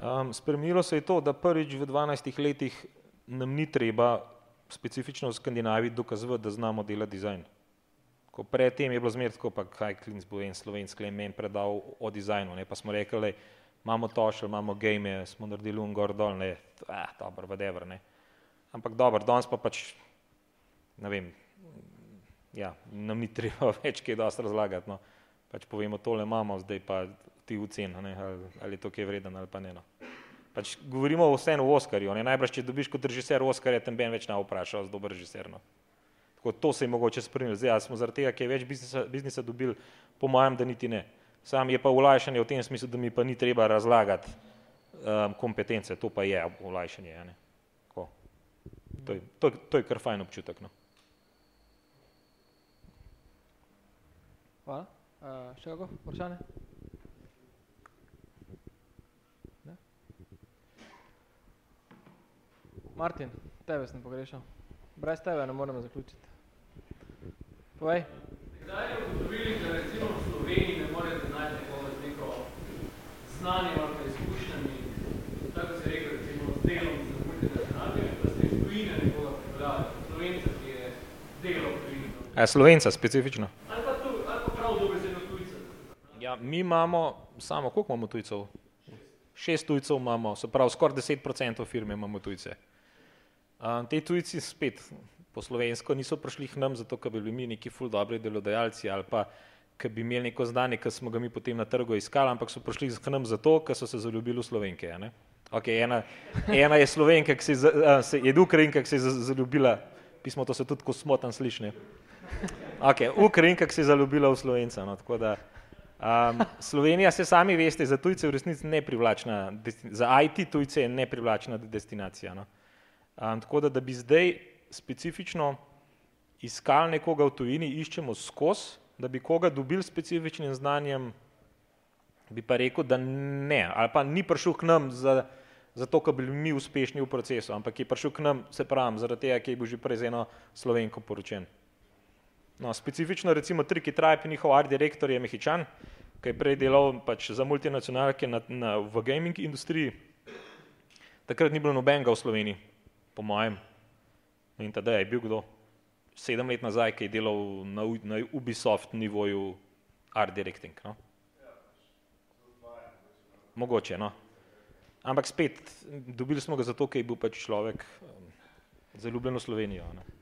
Um, spremenilo se je to, da prvič v 12 letih nam ni treba specifično v Skandinaviji dokazovati, da znamo delati dizajn. Ko predtem je bilo zmer tako, pa kaj klinc bo en slovenski le men predal o dizajnu, ne, pa smo rekli, le, imamo tošel, imamo game, smo naredili un gor dol, ne, ah, dobro, whatever, ne. Ampak dobro, danes pa pač, ne vem, ja, nam ni treba več kaj dosti razlagati, no. Pač povemo, tole imamo, zdaj pa ti v cen, ne, ali, ali je to kaj vreden ali pa ne, no. Pač govorimo vseeno o Oskarju. Ne? Najbrž, če dobiš kot režiser Oskarja, tem ben več ne vprašal, z dober režiser. No? Tako to se je mogoče spremeniti. Zdaj, smo zaradi tega, ker je več biznisa, biznisa dobil, po mojem, da niti ne. Sam je pa ulajšanje v tem smislu, da mi pa ni treba razlagati um, kompetence, to pa je ulajšanje. Ne? To, je, to, to je kar fajn občutek. No? Hvala. Uh, še kako vprašanje? Martin, tebe sem pogrešal. Brez tebe ne moremo zaključiti. Povej. Kdaj je ugotovili, da recimo v Sloveniji ne morete najti nekoga z neko znanjem ali pa izkušnjami, tako se rekel recimo z delom za multinacionalnimi, da ste iz tujine nekoga pripeljali, Slovenca, ki je delo v tujini. A Slovenca specifično? Ali pa, pa. Ja, mi imamo, samo koliko imamo tujcev? Šest tujcev imamo, se pravi, skoraj 10% firme imamo tujce. Um, te tujci spet po slovensko niso prišli k nam zato, ker bi bili mi neki ful dobri delodajalci ali pa ker bi imeli neko znanje, ker smo ga mi potem na trgu iskali, ampak so prišli k nam zato, ker so se zaljubili v slovenke. Ne? Okay, ena, ena je slovenka, ki se, uh, se je ukrajinka, ki se je zaljubila, pismo to se tudi ko smotan sliši. Okay, ukrajinka, ki se je zaljubila v slovenca. No, tako da, um, Slovenija se sami veste, za tujce v resnici ne privlačna, za IT tujce je neprivlačna destinacija. No. Um, tako da, da bi zdaj specifično iskali nekoga v tujini, iščemo skozi, da bi koga dobili specifičnim znanjem, bi pa rekel, da ne, ali pa ni prišel k nam za, zato, ker bi bili mi uspešni v procesu, ampak je prišel k nam, se pravim, zaradi tega, ker je bil že prej z eno slovenko poročen. No, specifično recimo Triki Tribe, njihov art direktor je Mehičan, ki je prej delal pač za multinacionalke na, na, v gaming industriji. Takrat ni bilo nobenega v Sloveniji, po mojem. In tada je bil kdo sedem let nazaj, ki je delal na, na Ubisoft nivoju art directing. No? Mogoče, no. Ampak spet, dobili smo ga zato, ker je bil pač človek um, zaljubljen v Slovenijo. Ne?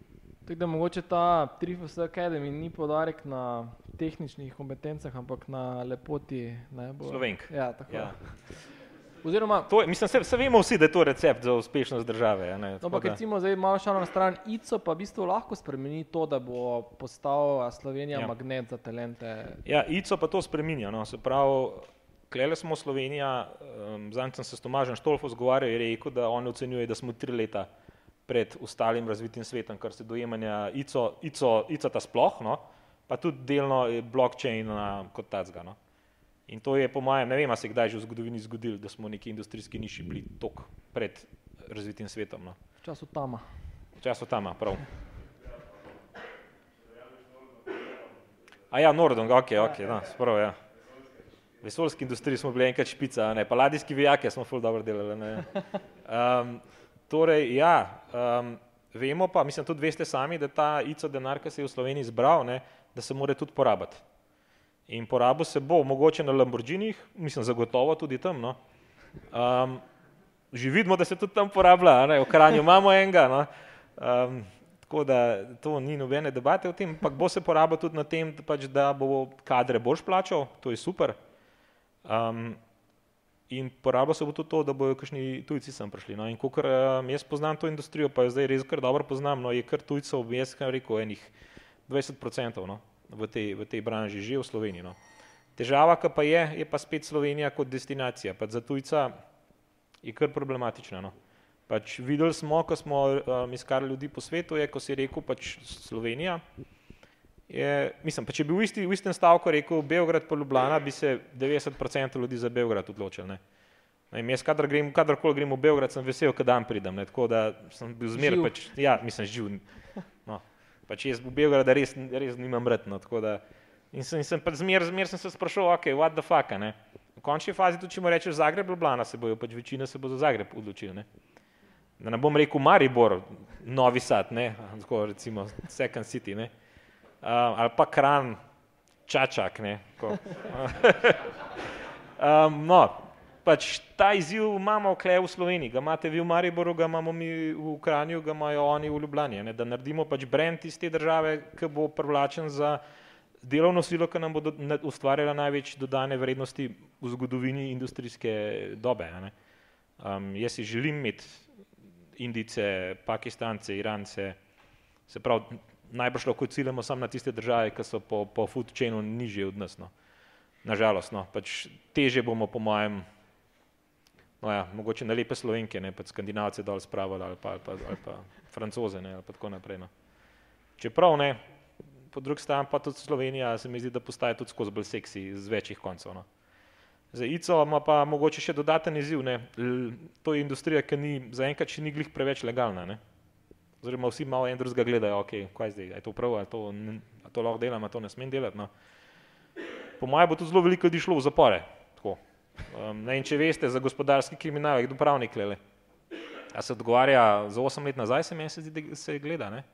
Tako da mogoče ta Trifos Academy ni podarek na tehničnih kompetencah, ampak na lepoti. Ne, bo... Slovenk. Ja, tako. Ja. Oziroma, to, mislim, se, se vemo vsi, da je to recept za uspešnost države. Ne, no, ampak recimo zdaj malo šalo na stran, ICO pa v bistvu lahko spremeni to, da bo postal Slovenija ja. magnet za talente. Ja, ICO pa to spreminja. No, se pravi, klele smo Slovenija, um, zadnjič sem se s Tomažem Štolfo zgovarjal in rekel, da on ocenjuje, da smo tri leta pred ostalim razvitim svetom, kar se dojemanja ICO, ICO, ICO ta sploh, no, pa tudi delno blockchain kot tacga. No. In to je po mojem, ne vem, a se kdaj že v zgodovini zgodilo, da smo neki industrijski niši bili tok pred razvitim svetom. No. V času tama. V času tama, prav. A ja, Nordon, ok, ok, no, sprav, ja. V vesoljski industriji smo bili enkrat špica, ne, pa ladijski vijake smo ful dobro delali, ne. Um, torej, ja, um, vemo pa, mislim, tudi veste sami, da ta ICO denar, ki se je v Sloveniji zbral, ne, da se mora tudi porabiti. In porabo se bo mogoče na Lamborghinih, mislim, zagotovo tudi tam, no. Um, že vidimo, da se tudi tam porablja, ne, v Kranju imamo enega, no. Um, tako da to ni nobene debate o tem, ampak bo se porabil tudi na tem, pač, da bo kadre boš plačal, to je super. Um, in porabil se bo tudi to, da bojo kakšni tujci sem prišli. No. In kokor um, jaz poznam to industrijo, pa jo zdaj res kar dobro poznam, no, je kar tujcev, jaz kam rekel, enih 20% no, v, tej, v tej branži že v Sloveniji. No. Težava, ki pa je, je pa spet Slovenija kot destinacija. Pač za tujca je kar problematična. No. Pač videli smo, ko smo um, iskali ljudi po svetu, je, ko si rekel pač Slovenija, je, mislim, pa če bi v, isti, v istem stavku rekel Beograd pa Ljubljana, bi se 90% ljudi za Beograd odločili. Ne. Ne, jaz kadar grem, kadarkoli grem v Beograd, sem vesel, kad dan pridem, ne, tako da sem bil zmer, pač, ja, mislim, živ. No, pač jaz v Beograda res, res nimam rad, no, da, in sem, in sem pač zmer, zmer sem se sprašal, ok, what the fuck, ne. V končni fazi tudi, če mu rečeš Zagreb, Ljubljana, se bojo, pač večina se bo za Zagreb odločila, ne da ne bom rekel Maribor, Novi Sad, ne, tako recimo Second City, ne, ali pa Kran, Čačak, ne, um, no, pač ta izziv imamo kle v Sloveniji, ga imate vi v Mariboru, ga imamo mi v Kranju, ga imajo oni v Ljubljani, ne, da naredimo pač brand iz te države, ki bo privlačen za delovno silo, ki nam bo do, ne, ustvarjala največ dodane vrednosti v zgodovini industrijske dobe. Um, jaz si želim imeti Indice, Pakistance, Irance, se pravi, najbrž lahko ciljamo samo na tiste države, ki so po, po food chainu nižje od nas. No. Nažalost, no. pač teže bomo po mojem, no ja, mogoče na lepe slovenke, ne, pač skandinavce dol spravili ali pa, ali pa, ali pa francoze ne, ali pa tako naprej. No. Čeprav ne, po drugi strani pa tudi Slovenija se mi zdi, da postaje tudi skozi bolj seksi z večjih koncev. No. Za ICO ima pa mogoče še dodaten izziv. Ne. To je industrija, ki ni zaenkrat še ni glih preveč legalna. Ne. Oziroma vsi malo en drugega gledajo, ok, kaj zdaj, je to prav, ali to, a to lahko delam, a to ne smem delati. No. Po mojem bo to zelo veliko ljudi šlo v zapore. Tako. Um, ne, in če veste, za gospodarski kriminal je kdo pravnik lele. A se odgovarja za 8 let nazaj, se meni se zdi, da se gleda. Ne.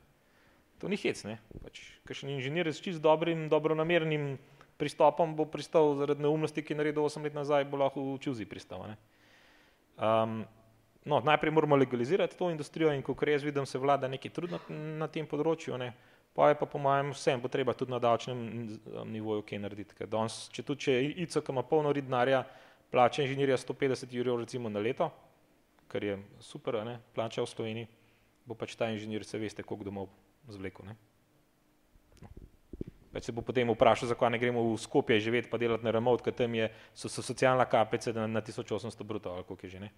To ni hec, ne. Pač, kakšen inženir s čist dobrim, dobronamernim pristopom bo pristal zaradi neumnosti, ki je naredil 8 let nazaj, bo lahko v čuzi pristal. Um, no, najprej moramo legalizirati to industrijo in kot jaz vidim, se vlada nekaj trud na, tem področju, ne. pa je pa po mojem vsem bo treba tudi na davčnem nivoju kaj narediti. Ker danes, če tudi če ICO, ki ima polno ridnarja, plača inženirja 150 jurjev recimo na leto, kar je super, ne, plača v Sloveniji, bo pač ta inženir se veste, koliko domov zvlekel. Ne. Pač se bo potem vprašal, zakaj ne gremo v Skopje živeti pa delati na remote, ker tam je, so, so socialna kapica na, na 1800 bruto ali koliko je že ne.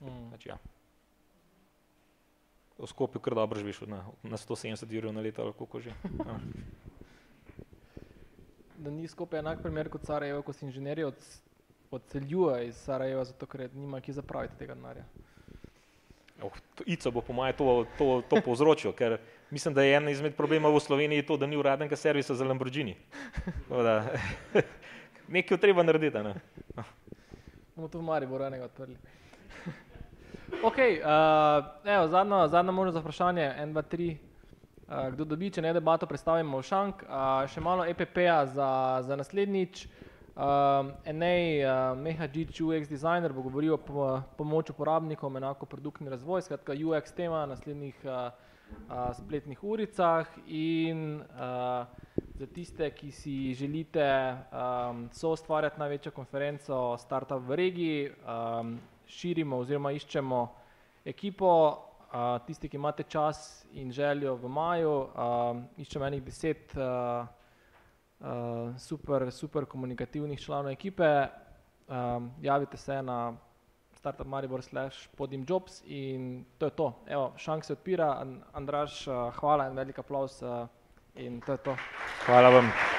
Mm. Pač, ja. V Skopju kar dobro živiš na, na 170 jurjev na leto ali koliko že. Ja. Da ni Skopje enak primer kot Sarajevo, ko se inženirji od, odseljujejo iz Sarajeva, zato ker nima ki zapraviti tega denarja. Oh, Ico bo po mojem to, to, to povzročil, ker mislim, da je en izmed problemov v Sloveniji to, da ni uradnega servisa za Lamborghini. Nekaj treba narediti. Ne? Bomo to v Mariboru enega odprli. Ok, uh, evo, zadnja, zadnja možnost za vprašanje, en, dva, tri. Uh, kdo dobi, če ne debato, predstavimo v šank. Uh, še malo EPP-a za, za naslednjič. Uh, Enej uh, Mehajic, UX designer, bo govoril o po, pomoč uporabnikom, enako produktni razvoj, skratka UX tema naslednjih uh, spletnih uricah in uh, za tiste, ki si želite um, so ustvarjati največjo konferenco Startup v regiji, um, širimo oziroma iščemo ekipo, uh, tisti, ki imate čas in željo v maju, uh, iščemo enih deset uh, uh, super, super komunikativnih članov ekipe, um, javite se na startup Maribor slash podim jobs in to je to. Evo, šank se odpira, Andraš, uh, hvala in velik aplaus uh, In to je to. Hvala vam.